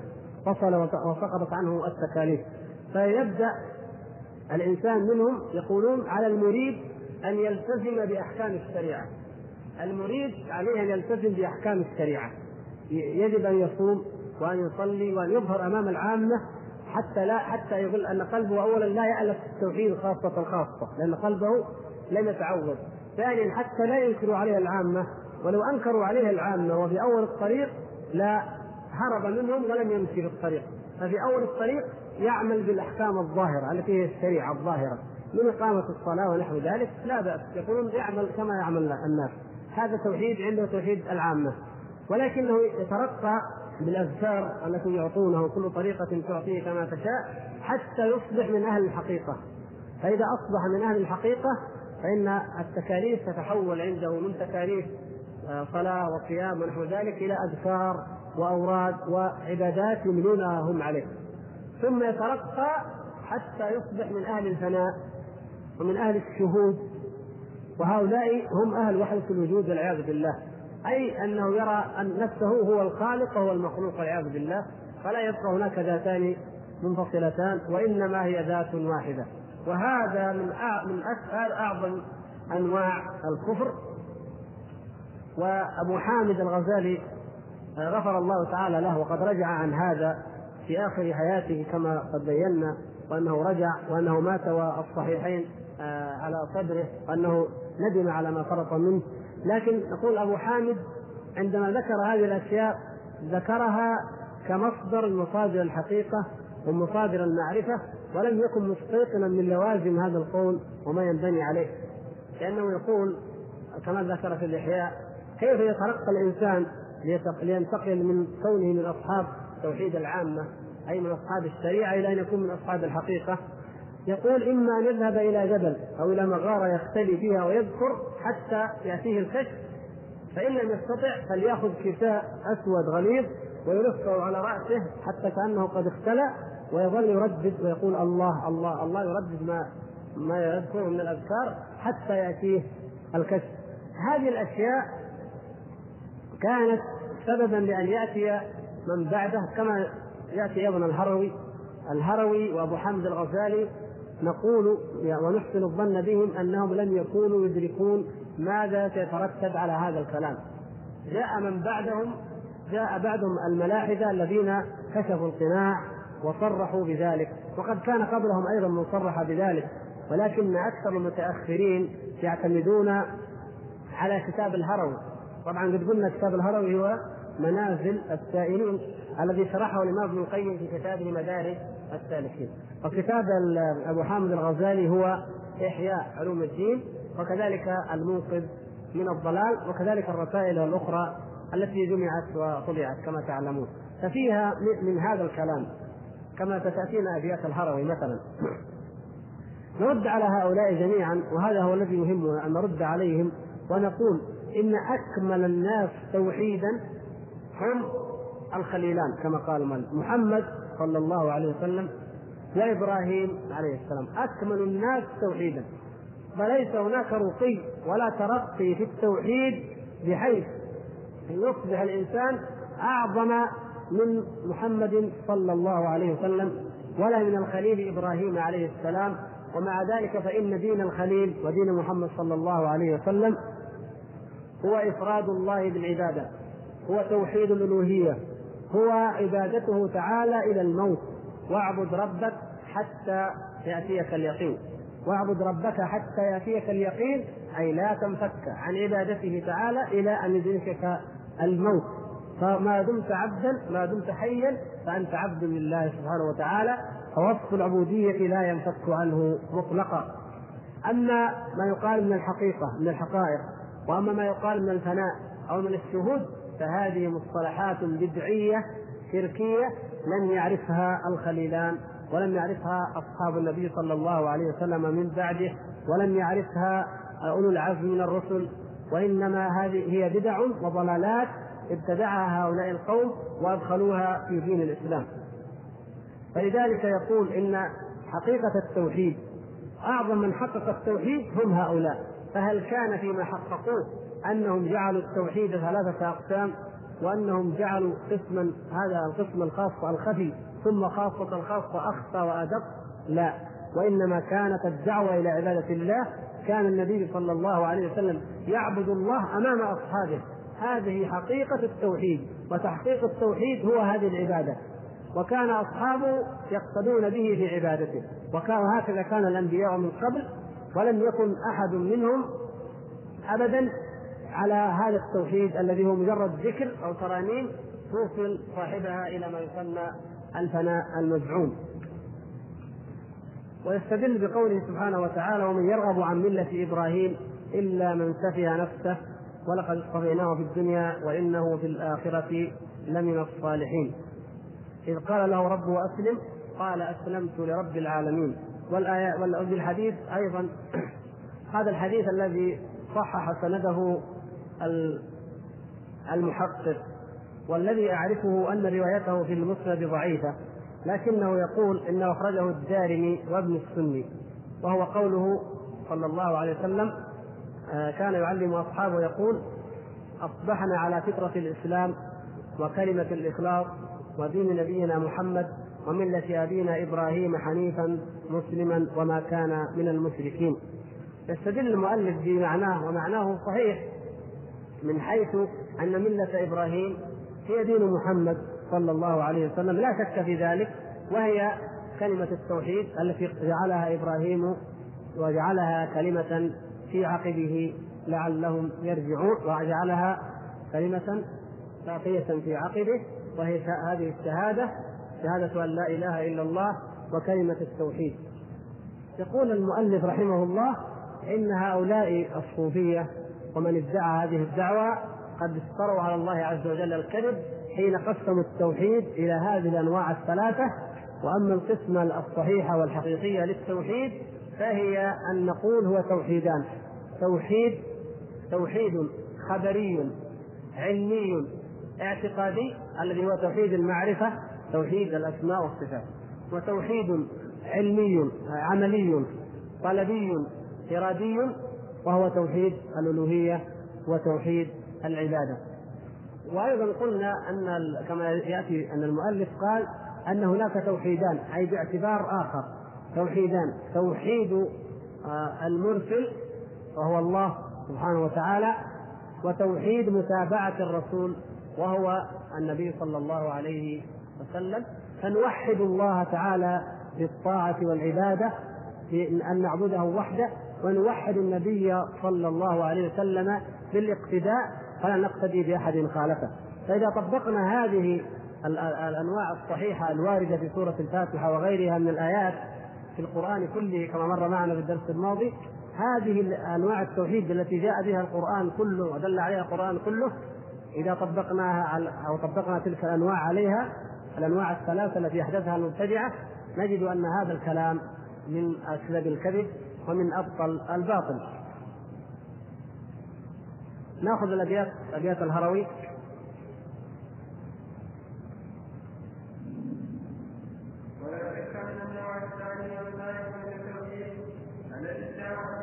وصل وسقطت عنه التكاليف. فيبدأ الإنسان منهم يقولون على المريد أن يلتزم بأحكام الشريعة. المريد عليه أن يلتزم بأحكام الشريعة. يجب أن يصوم وأن يصلي وأن يظهر أمام العامة حتى لا حتى يقول أن قلبه اولا لا يألف التوحيد خاصه الخاصه لأن قلبه لم يتعود ثانيا حتى لا ينكر عليه العامة ولو أنكروا عليه العامة وفي أول الطريق لا هرب منهم ولم يمشي في الطريق. ففي أول الطريق يعمل بالأحكام الظاهرة التي هي الشريعة الظاهرة من إقامة الصلاة ونحو ذلك لا بأس. يقولون يعمل كما يعمل الناس. هذا توحيد عنده توحيد العامة. ولكنه يترقى بالأذكار التي يعطونه كل طريقة تعطيه كما تشاء حتى يصبح من أهل الحقيقة. فإذا أصبح من أهل الحقيقة فإن التكاليف تتحول عنده من تكاليف آه، صلاة وصيام ونحو ذلك إلى أذكار وأوراد وعبادات يملونها هم عليه. ثم يترقى حتى يصبح من أهل الفناء ومن أهل الشهود. وهؤلاء هم أهل وحدة الوجود والعياذ بالله. أي أنه يرى أن نفسه هو الخالق وهو المخلوق والعياذ بالله فلا يبقى هناك ذاتان منفصلتان وإنما هي ذات واحدة. وهذا من من أعظم أنواع الكفر. وأبو حامد الغزالي غفر الله تعالى له وقد رجع عن هذا في آخر حياته كما قد بينا وأنه رجع وأنه مات والصحيحين آه، على صدره وأنه ندم على ما فرط منه. لكن نقول أبو حامد عندما ذكر هذه الأشياء ذكرها كمصدر مصادر الحقيقة ومصادر المعرفة ولم يكن مستيقنا من لوازم هذا القول وما ينبني عليه لأنه يقول كما ذكر في الإحياء كيف يترقى الإنسان لينتقل من كونه من أصحاب توحيد العامة أي من أصحاب الشريعة إلى أن يكون من أصحاب الحقيقة؟ يقول إما أن يذهب إلى جبل أو إلى مغارة يختلي فيها ويذكر حتى يأتيه الكشف فإن لم يستطع فليأخذ كساء أسود غليظ ويلفه على رأسه حتى كأنه قد اختلى ويظل يردد ويقول الله الله الله يردد ما ما يذكره من الأذكار حتى يأتيه الكشف. هذه الأشياء كانت سببا لأن يأتي من بعده كما يأتي أيضا الهروي الهروي وأبو حمد الغزالي نقول ونحسن الظن بهم أنهم لم يكونوا يدركون ماذا سيترتب على هذا الكلام. جاء من بعدهم جاء بعدهم الملاحدة الذين كشفوا القناع وصرحوا بذلك. وقد كان قبلهم أيضا من صرح بذلك. ولكن أكثر المتأخرين يعتمدون على كتاب الهروي. طبعا قد قلنا كتاب الهروي هو منازل السائلين الذي شرحه الإمام ابن القيم في كتابه مدارج السالكين وكتاب أبو حامد الغزالي هو إحياء علوم الدين وكذلك المنقذ من الضلال وكذلك الرسائل الأخرى التي جمعت وطبعت كما تعلمون. ففيها من هذا الكلام كما ستأتينا أبيات الهروي مثلا. نرد على هؤلاء جميعا وهذا هو الذي يهمنا أن نرد عليهم ونقول إن أكمل الناس توحيدا هم الخليلان كما قال محمد صلى الله عليه وسلم وابراهيم عليه السلام أكمل الناس توحيدا فليس هناك رقي ولا ترقي في التوحيد بحيث يصبح الإنسان أعظم من محمد صلى الله عليه وسلم ولا من الخليل إبراهيم عليه السلام. ومع ذلك فإن دين الخليل ودين محمد صلى الله عليه وسلم هو إفراد الله بالعبادة هو توحيد الألوهية. هو عبادته تعالى إلى الموت. واعبد ربك حتى يأتيك اليقين. واعبد ربك حتى يأتيك اليقين أي لا تنفك عن عبادته تعالى إلى أن يدركك الموت. فما دمت عبدا ما دمت حيا فأنت عبد لله سبحانه وتعالى. فوصف العبودية لا ينفك عنه مطلقا. أما ما يقال من الحقيقة من الحقائق وأما ما يقال من الفناء أو من الشهود فهذه مصطلحات بدعية شركية لم يعرفها الخليلان ولم يعرفها أصحاب النبي صلى الله عليه وسلم من بعده ولم يعرفها أولو العزم من الرسل. وإنما هذه هي بدع وضلالات ابتدعها هؤلاء القوم وأدخلوها في دين الإسلام. فلذلك يقول إن حقيقة التوحيد أعظم من حقق التوحيد هم هؤلاء. فهل كان فيما حققوه أنهم جعلوا التوحيد ثلاثة أقسام وأنهم جعلوا قسما هذا القسم الخاص الخفي ثم خاصة الخاصة أخفى وأدق لا. وإنما كانت الدعوة إلى عبادة الله كان النبي صلى الله عليه وسلم يعبد الله أمام أصحابه. هذه حقيقة التوحيد وتحقيق التوحيد هو هذه العبادة. وكان أصحابه يقتدون به في عبادته. وكان هكذا كان الأنبياء من قبل ولم يكن أحد منهم أبدا على هذا التوحيد الذي هو مجرد ذكر أو ترانيم توصل صاحبها إلى ما يسمى الفناء المزعوم. ويستدل بقوله سبحانه وتعالى ومن يرغب عن ملة إبراهيم إلا من سفه نفسه ولقد اصطفيناه في الدنيا وإنه في الآخرة لمن الصالحين. إذ قال له ربه أسلم قال أسلمت لرب العالمين. والآية وفي الحديث أيضا هذا الحديث الذي صحح سنده المحقق والذي أعرفه أن روايته في المسند ضعيفة لكنه يقول إنه أخرجه الدارمي وابن السني وهو قوله صلى الله عليه وسلم آه، كان يعلم أصحابه يقول أصبحنا على فطرة الإسلام وكلمة الإخلاص ودين نبينا محمد وملة أبينا إبراهيم حنيفا مسلما وما كان من المشركين. يستدل المؤلف بمعناه ومعناه صحيح من حيث أن ملة إبراهيم هي دين محمد صلى الله عليه وسلم. لا شك في ذلك وهي كلمة التوحيد التي جعلها إبراهيم وجعلها كلمة في عقبه لعلهم يرجعون وجعلها كلمة باقية في عقبه وهي هذه الشهادة شهادة أن لا إله إلا الله وكلمة التوحيد. يقول المؤلف رحمه الله إن هؤلاء الصوفية ومن ادعى هذه الدعوة قد افتروا على الله عز وجل الكذب حين قسموا التوحيد إلى هذه الأنواع الثلاثة. وأما القسمة الصحيحة والحقيقية للتوحيد فهي أن نقول هو توحيدان. توحيد توحيد خبري علمي اعتقادي الذي هو توحيد المعرفة توحيد الأسماء والصفات. وتوحيد علمي عملي طلبي إرادي وهو توحيد الألوهية وتوحيد العبادة. وأيضا قلنا أن كما يأتي أن المؤلف قال أن هناك توحيدان أي باعتبار آخر. توحيدان. توحيد آه، المرسل وهو الله سبحانه وتعالى وتوحيد متابعة الرسول وهو النبي صلى الله عليه وسلم. فنوحد الله تعالى بالطاعة والعبادة بأن نعبده وحده ونوحد النبي صلى الله عليه وسلم بالاقتداء فلا نقتدي بأحد خالفه. فإذا طبقنا هذه الأنواع الصحيحة الواردة في سورة الفاتحة وغيرها من الآيات في القرآن كله كما مر معنا في الدرس الماضي هذه انواع التوحيد التي جاء بها القرآن كله ودل عليها القرآن كله إذا طبقناها على أو طبقنا تلك الأنواع عليها الأنواع الثلاثة التي أحدثها المبتدعة نجد أن هذا الكلام من اسلب الكذب ومن أبطل الباطل. نأخذ الأبيات ابيات الهروي ذكر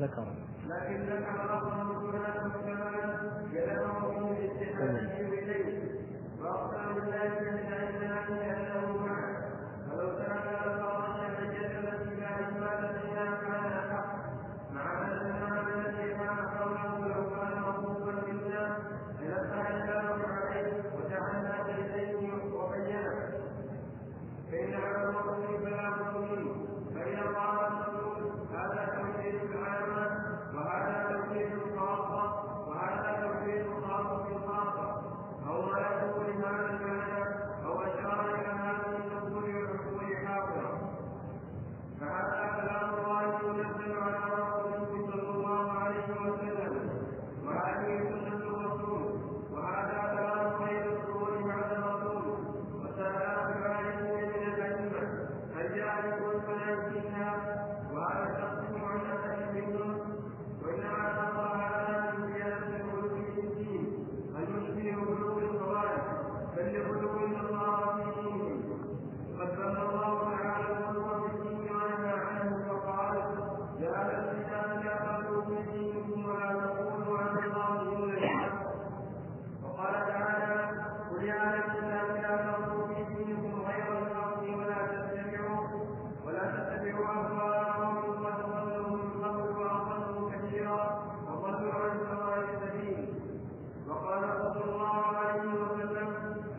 ذكر لكن ذكر لفظا فلان فلان يدعو فيه الاستحاله اليه واقسم بالله من عندنا انه معه ولو ترك لفظا الجسد في ما لدينا كان احق مع ان الذي كان قوله لو كان مطلوبا منا لنفتح الله عليه وجعلنا بيديه وبينه فان على المطلوب فلا بد منه فان قال المطلوب هذا توحيد العامة وهذا توحيد الخاصة وهذا توحيد الخاصة الخاصة أو ما يقول لهذا المعنى أو أشار إلى هذه الأصول والعقول حاضرة فهذا كلام الله ينزل على رسوله صلى الله عليه وسلم وهذه سنة الرسول وهذا كلام خير الرسول بعد الرسول وسلام عليه من الأئمة الجاهل فلا وهذا تقسم عن أهل منهم وإنما نظر هذا من زيادة الغلو في الدين المشبه غلو الخوارج بل لغلو النصارى في دينهم قد ذم الله تعالى الغلو في الدين ونهى عنه فقال يا أهل الكتاب لا تغلوا في دينكم ولا تقولوا عن الله إلا الحق وقال تعالى قل يا أهل الكتاب لا تغلوا في دينكم غير الحق ولا تتبعوا ولا تتبعوا أهواءهم قد ضلوا من قبل وأضلوا كثيرا وضلوا عن سواء السبيل وقال صلى الله عليه وسلم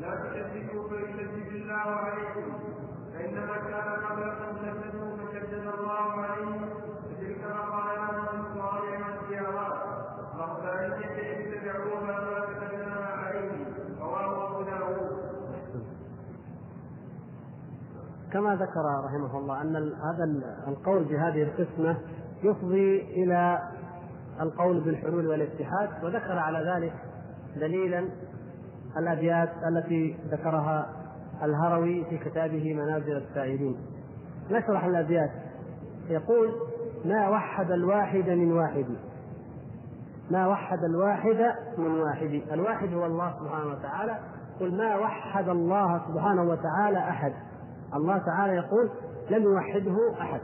لا تكذبوا فيكذب الله عليكم فإنما كان قبلكم كذبوا فكذب الله عليهم فتلك مقالات صالحة الخيارات رهبانية اتبعوها ما كتبناها عليهم رواه أبو داود ذكر رحمه الله أن هذا القول بهذه القسمة يفضي إلى القول بالحلول والاتحاد وذكر على ذلك دليلا الأبيات التي ذكرها الهروي في كتابه منازل السائلين نشرح الأبيات. يقول ما وحد الواحد من واحد. ما وحد الواحد من واحد. الواحد هو الله سبحانه وتعالى. قل ما وحد الله سبحانه وتعالى أحد. الله تعالى يقول لم يوحده أحد.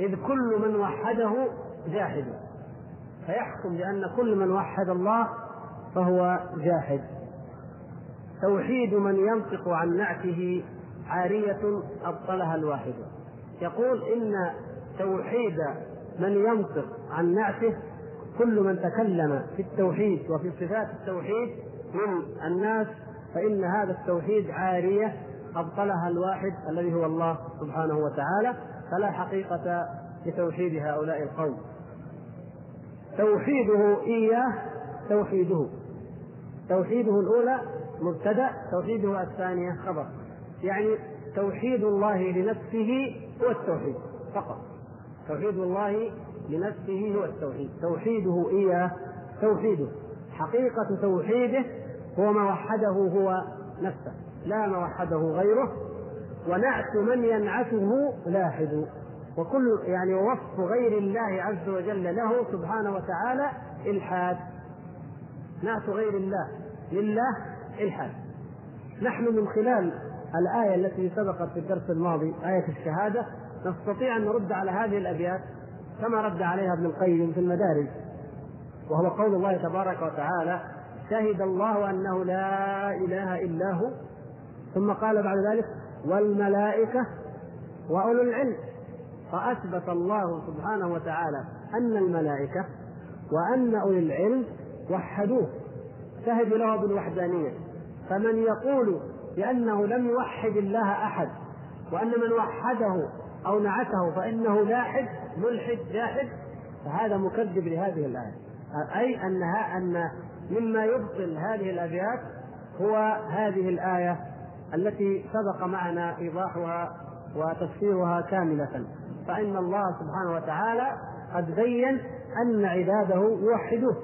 إذ كل من وحده جاحد فيحكم بأن كل من وحد الله فهو جاحد توحيد من ينطق عن نعته عارية أبطلها الواحد. يقول إن توحيد من ينطق عن نعته كل من تكلم في التوحيد وفي صفات التوحيد من الناس فإن هذا التوحيد عارية أبطلها الواحد الذي هو الله سبحانه وتعالى فلا حقيقة لتوحيد هؤلاء القوم. توحيده إياه توحيده. توحيده الأولى مبتدأ توحيده الثانية خبر. يعني توحيد الله لنفسه هو التوحيد فقط. توحيد الله لنفسه هو التوحيد. توحيده إياه توحيده. حقيقة توحيده هو ما وحده هو نفسه. لا وحده غيره ونعت من ينعته لاحد. وكل يعني وصف غير الله عز وجل له سبحانه وتعالى إلحاد. نعت غير الله لله إلحاد. نحن من خلال الآية التي سبقت في الدرس الماضي آية الشهادة نستطيع أن نرد على هذه الأبيات كما رد عليها ابن القيم في المدارج. وهو قول الله تبارك وتعالى شهد الله أنه لا إله إلا هو ثم قال بعد ذلك والملائكة وأولو العلم. فأثبت الله سبحانه وتعالى أن الملائكة وأن أولي العلم وحدوه. شهدوا له بالوحدانية. فمن يقول بأنه لم يوحد الله أحد وأن من وحده أو نعته فإنه لاحد ملحد جاحد فهذا مكذب لهذه الآية. أي أنها أن مما يبطل هذه الأبيات هو هذه الآية التي سبق معنا إيضاحها وتفسيرها كاملة. فإن الله سبحانه وتعالى قد بين أن عباده يوحدوه.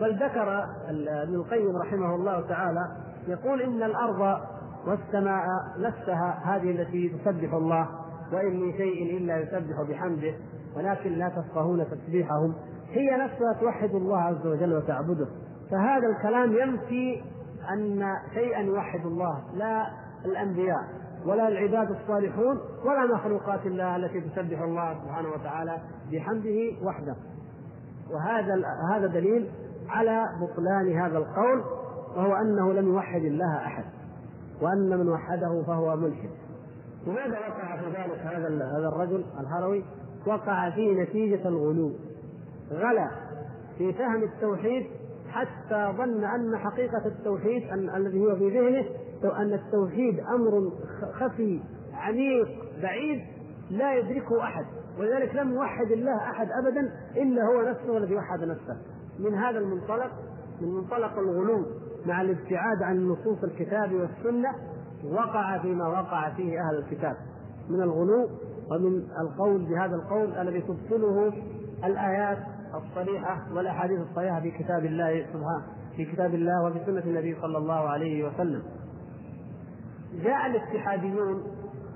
بل ذكر ابن القيم رحمه الله تعالى يقول إن الأرض والسماء نفسها هذه التي تسبح الله وإن من شيء إلا يسبح بحمده ولكن لا تفقهون تسبيحهم. هي نفسها توحد الله عز وجل وتعبده. فهذا الكلام ينفي أن شيئا يوحد الله لا الأنبياء ولا العباد الصالحون ولا مخلوقات الله التي تسبح الله سبحانه وتعالى بحمده وحده. وهذا هذا دليل على بطلان هذا القول وهو أنه لم يوحد الله أحد وأن من وحده فهو ملحد. لماذا وقع في ذلك هذا هذا الرجل الهروي؟ وقع في نتيجة الغلو. غلا في فهم التوحيد حتى ظن أن حقيقة التوحيد أن الذي هو في ذهنه أن التوحيد أمر خفي عميق بعيد لا يدركه أحد. ولذلك لم يوحد الله أحد أبدا إلا هو نفسه الذي وحد نفسه. من هذا المنطلق من منطلق الغلو مع الابتعاد عن نصوص الكتاب والسنة وقع فيما وقع فيه أهل الكتاب. من الغلو ومن القول بهذا القول الذي تبطله الآيات الصريحة والأحاديث الصحيحة في كتاب الله سبحانه في كتاب الله وفي سنة النبي صلى الله عليه وسلم. جاء الاتحاديون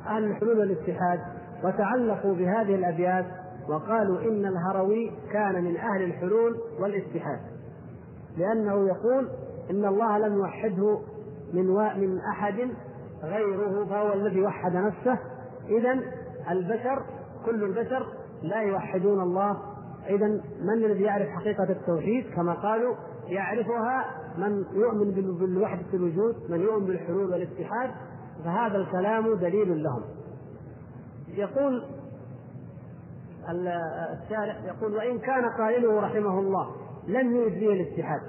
أهل الحلول والاتحاد وتعلقوا بهذه الأبيات وقالوا إن الهروي كان من أهل الحلول والاتحاد. لأنه يقول إن الله لم يوحده من من أحد غيره فهو الذي وحد نفسه. إذا البشر كل البشر لا يوحدون الله إذا من الذي يعرف حقيقة التوحيد كما قالوا يعرفها من يؤمن بالوحدة الوجود من يؤمن بالحلول والاتحاد فهذا الكلام دليل لهم. يقول الشارح يقول وإن كان قائله رحمه الله لم يرد به الاتحاد.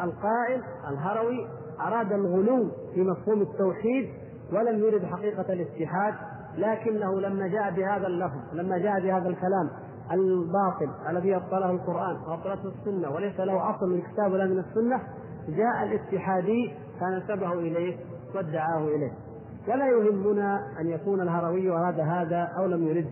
القائل الهروي أراد الغلو في مفهوم التوحيد ولم يرد حقيقة الاتحاد لكنه لما جاء بهذا اللفظ لما جاء بهذا الكلام الباطل الذي ابطله القرآن وابطلته السنة وليس له أصل من الكتاب ولا من السنة جاء الاتحادي فنسبه إليه وادعاه إليه. ولا يهمنا أن يكون الهروي أراد هذا أو لم يرد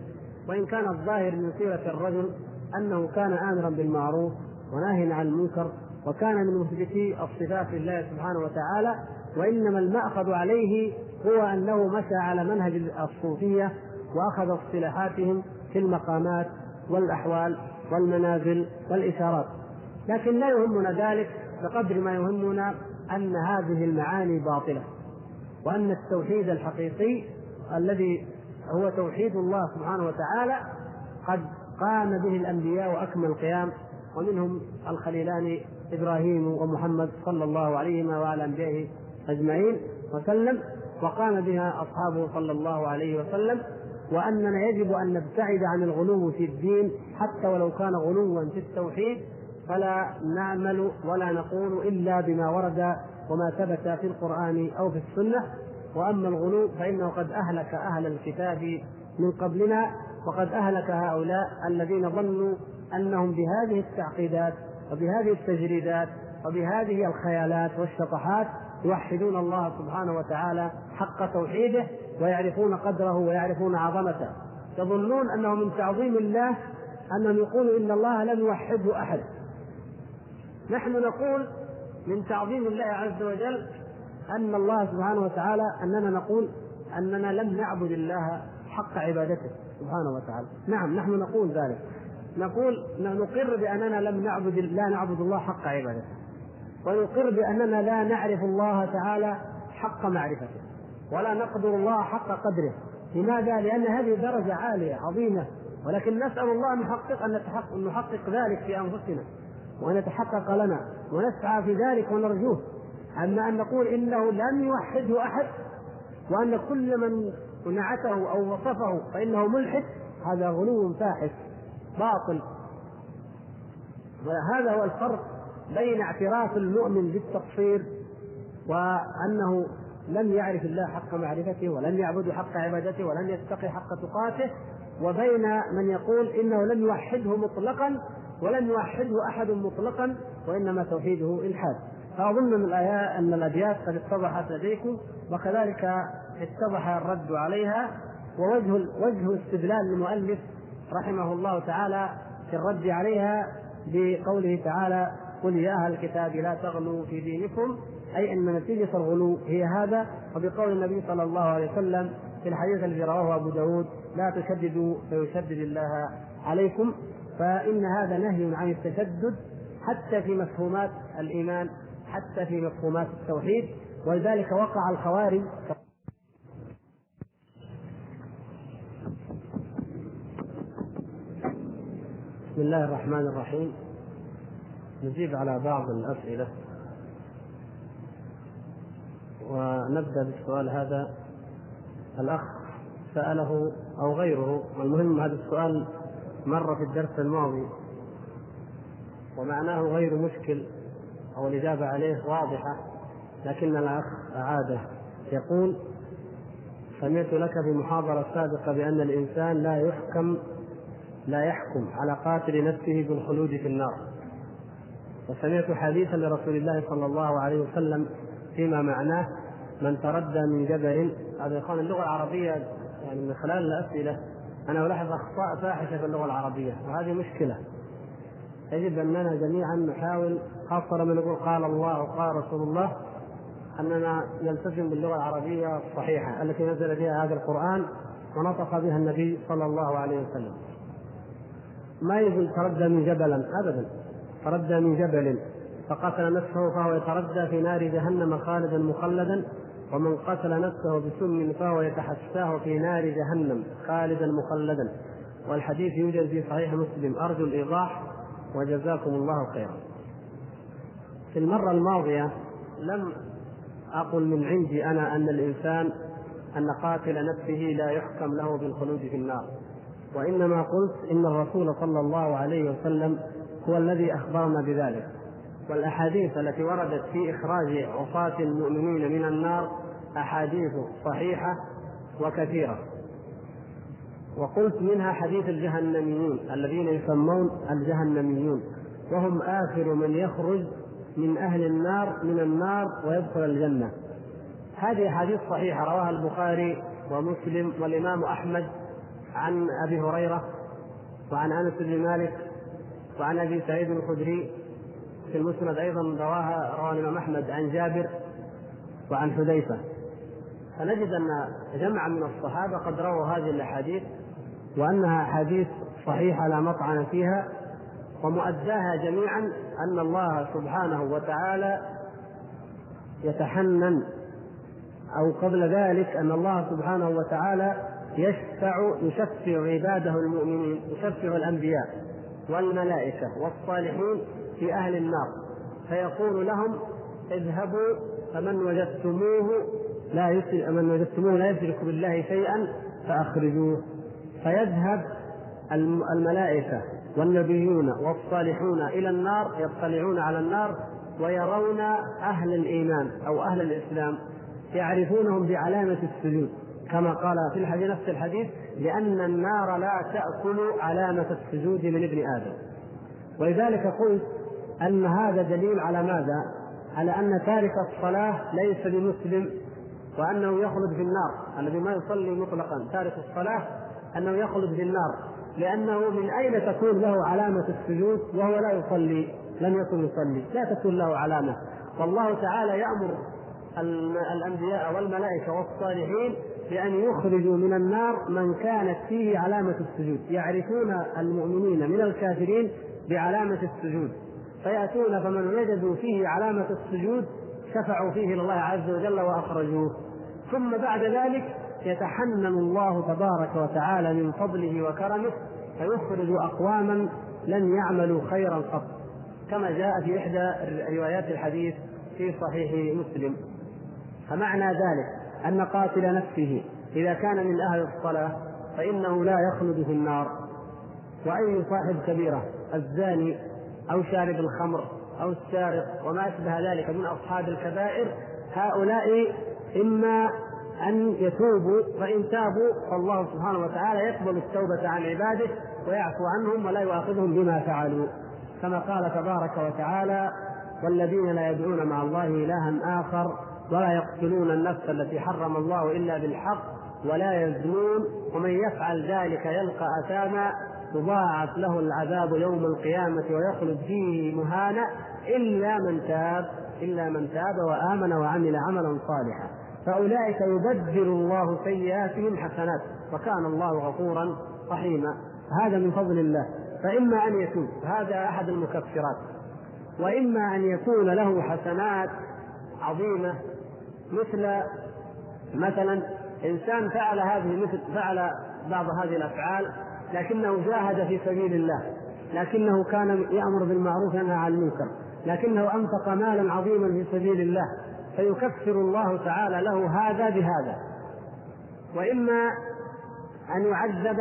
وإن كان الظاهر من سيرة الرجل أنه كان آمرا بالمعروف وناهيا عن المنكر وكان من مثبتي الصفات لله سبحانه وتعالى وإنما المأخذ عليه هو أنه مشى على منهج الصوفية وأخذ اصطلاحاتهم في المقامات والأحوال والمنازل والإشارات. لكن لا يهمنا ذلك بقدر ما يهمنا أن هذه المعاني باطلة وأن التوحيد الحقيقي الذي هو توحيد الله سبحانه وتعالى قد قام به الأنبياء أكمل القيام ومنهم الخليلان إبراهيم ومحمد صلى الله عليهما وعلى أنبيائه أجمعين وسلم وقام بها أصحابه صلى الله عليه وسلم وأننا يجب أن نبتعد عن الغلو في الدين حتى ولو كان غلوا في التوحيد فلا نعمل ولا نقول إلا بما ورد وما ثبت في القرآن أو في السنة. وأما الغلو فإنه قد أهلك أهل الكتاب من قبلنا وقد أهلك هؤلاء الذين ظنوا أنهم بهذه التعقيدات وبهذه التجريدات وبهذه الخيالات والشطحات يوحدون الله سبحانه وتعالى حق توحيده. ويعرفون قدره ويعرفون عظمته. يظنون أنه من تعظيم الله أنهم يقولوا إن الله لم يوحده أحد. نحن نقول من تعظيم الله عز وجل أن الله سبحانه وتعالى أننا نقول أننا لم نعبد الله حق عبادته سبحانه وتعالى. نعم نحن نقول ذلك. نقول نقر بأننا لم نعبد لا نعبد الله حق عبادته. ونقر بأننا لا نعرف الله تعالى حق معرفته. ولا نقدر الله حق قدره. لماذا؟ لأن هذه درجة عالية عظيمة. ولكن نسأل الله أن نحقق أن نحقق, نحقق ذلك في أنفسنا وأن يتحقق لنا ونسعى في ذلك ونرجوه. أما أن نقول إنه لم يوحده أحد وأن كل من نعته أو وصفه فإنه ملحد هذا غلو فاحش باطل. وهذا هو الفرق بين اعتراف المؤمن بالتقصير وأنه لم يعرف الله حق معرفته ولم يعبد حق عبادته ولم يتقي حق تقاته وبين من يقول إنه لم يوحده مطلقا ولم يوحده أحد مطلقا وإنما توحيده إلحاد. فأظن من الايات أن الأبيات قد اتضحت لديكم وكذلك اتضح الرد عليها ووجه وجه استدلال المؤلف رحمه الله تعالى في الرد عليها بقوله تعالى قل يا أهل الكتاب لا تغلوا في دينكم أي أن نتيجه الغلو هي هذا. وبقول النبي صلى الله عليه وسلم في الحديث الذي رواه أبو داود لا تشددوا فيشدد الله عليكم. فإن هذا نهي عن التشدد حتى في مفهومات الإيمان حتى في مفهومات التوحيد. ولذلك وقع الخوارج بسم الله الرحمن الرحيم. نجيب على بعض الأسئلة. ونبدأ بالسؤال هذا. الأخ سأله أو غيره والمهم هذا السؤال مر في الدرس الماضي. ومعناه غير مشكل أو الإجابة عليه واضحة لكن الأخ أعاده. يقول سمعت لك في محاضرة سابقة بأن الإنسان لا يحكم لا يحكم على قاتل نفسه بالخلود في النار. وسمعت حديثا لرسول الله صلى الله عليه وسلم فيما معناه من تردى من جبل. هذا يقال اللغة العربية يعني من خلال الأسئلة. أنا ألاحظ أخطاء فاحشة في اللغة العربية وهذه مشكلة. يجب أننا جميعا نحاول خاصة لما نقول قال الله وقال رسول الله أننا نلتزم باللغة العربية الصحيحة التي نزل فيها هذا القرآن ونطق بها النبي صلى الله عليه وسلم. ما يقول تردى من جبلا ابدا. تردى من جبل. فقتل نفسه فهو يتردى في نار جهنم خالدا مخلدا ومن قتل نفسه بسم فهو يتحساه في نار جهنم خالدا مخلدا. والحديث يوجد في صحيح مسلم. أرجو الإيضاح وجزاكم الله خيرا. في المرة الماضية لم أقل من عندي أنا أن الإنسان أن قاتل نفسه لا يحكم له بالخلود في النار. وإنما قلت إن الرسول صلى الله عليه وسلم هو الذي أخبرنا بذلك. والأحاديث التي وردت في إخراج عصاة المؤمنين من النار أحاديث صحيحة وكثيرة. وقلت منها حديث الجهنميون الذين يسمون الجهنميون وهم آخر من يخرج من أهل النار من النار ويدخل الجنة. هذه أحاديث صحيحة رواها البخاري ومسلم والإمام أحمد عن أبي هريرة وعن أنس بن مالك وعن أبي سعيد الخدري في المسند أيضا رواها رواه الإمام أحمد عن جابر وعن حذيفة. فنجد أن جمعا من الصحابة قد رووا هذه الأحاديث وأنها أحاديث صحيحة لا مطعن فيها ومؤداها جميعا أن الله سبحانه وتعالى يتحنن أو قبل ذلك أن الله سبحانه وتعالى يشفع يشفع عباده المؤمنين يشفع الأنبياء والملائكة والصالحين في أهل النار. فيقول لهم اذهبوا فمن وجدتموه لا من وجدتموه لا يشرك بالله شيئا فأخرجوه. فيذهب الملائكة والنبيون والصالحون إلى النار يطلعون على النار ويرون أهل الإيمان أو أهل الإسلام يعرفونهم بعلامة السجود. كما قال في الحديث نفس الحديث لأن النار لا تأكل علامة السجود من ابن آدم. ولذلك قلت أن هذا دليل على ماذا؟ على أن تارك الصلاة ليس بمسلم وأنه يخلد في النار. الذي ما يصلي مطلقا. تارك الصلاة أنه يخلد في النار. لأنه من أين تكون له علامة السجود وهو لا يصلي؟ لم يكن يصلي. لا تكون له علامة. والله تعالى يأمر الأنبياء والملائكة والصالحين بأن يخرجوا من النار من كانت فيه علامة السجود. يعرفون المؤمنين من الكافرين بعلامة السجود. فيأتون فمن وجدوا فيه علامة السجود شفعوا فيه لله عز وجل وأخرجوه. ثم بعد ذلك يتحنن الله تبارك وتعالى من فضله وكرمه فيخرج أقواما لم يعملوا خيرا قط. كما جاء في إحدى روايات الحديث في صحيح مسلم. فمعنى ذلك أن قاتل نفسه إذا كان من أهل الصلاة فإنه لا يخلد في النار. وأي صاحب كبيرة الزاني أو شارب الخمر أو السارق وما أشبه ذلك من أصحاب الكبائر هؤلاء إما أن يتوبوا فإن تابوا فالله سبحانه وتعالى يقبل التوبة عن عباده ويعفو عنهم ولا يؤاخذهم بما فعلوا. كما قال تبارك وتعالى والذين لا يدعون مع الله إلها آخر ولا يقتلون النفس التي حرم الله إلا بالحق ولا يزنون ومن يفعل ذلك يلقى أثاما يضاعف له العذاب يوم القيامة ويخلد فيه مهانا إلا من تاب إلا من تاب وآمن وعمل عملا صالحا. فأولئك يبدل الله سيئاتهم حسنات وكان الله غفورا رحيما. هذا من فضل الله. فإما أن يتوب هذا أحد المكفرات. وإما أن يكون له حسنات عظيمة مثل مثلا إنسان فعل هذه مثل فعل بعض هذه الأفعال لكنه جاهد في سبيل الله لكنه كان يأمر بالمعروف وينهى عن المنكر لكنه أنفق مالا عظيما في سبيل الله فيكفر الله تعالى له هذا بهذا. وإما أن يعذب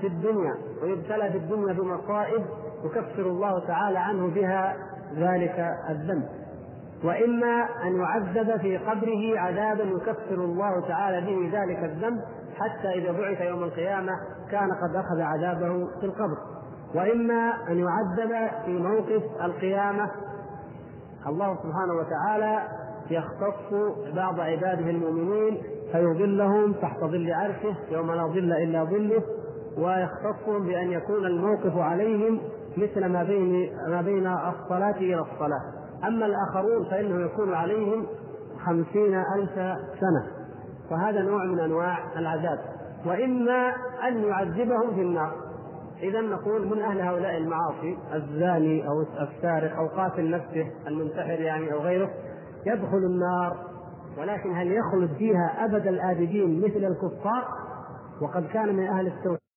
في الدنيا ويبتلى في الدنيا بمصائب يكفر الله تعالى عنه بها ذلك الذنب. وإما أن يعذب في قبره عذابا يكفر الله تعالى به ذلك الذنب حتى إذا بعث يوم القيامة كان قد أخذ عذابه في القبر. وإما أن يعذب في موقف القيامة. الله سبحانه وتعالى يختص بعض عباده المؤمنين فيظلهم تحت ظل عرشه يوم لا ظل إلا ظله ويختصهم بأن يكون الموقف عليهم مثل ما بين ما بين الصلاة إلى الصلاة. أما الآخرون فإنه يكون عليهم خمسين ألف سنة. وهذا نوع من أنواع العذاب. وإما أن يعذبهم في النار. إذا نقول من أهل هؤلاء المعاصي الزاني أو السارق أو قاتل نفسه المنتحر يعني أو غيره يدخل النار. ولكن هل يخلد فيها أبد الآبدين مثل الكفار؟ وقد كان من أهل التوحيد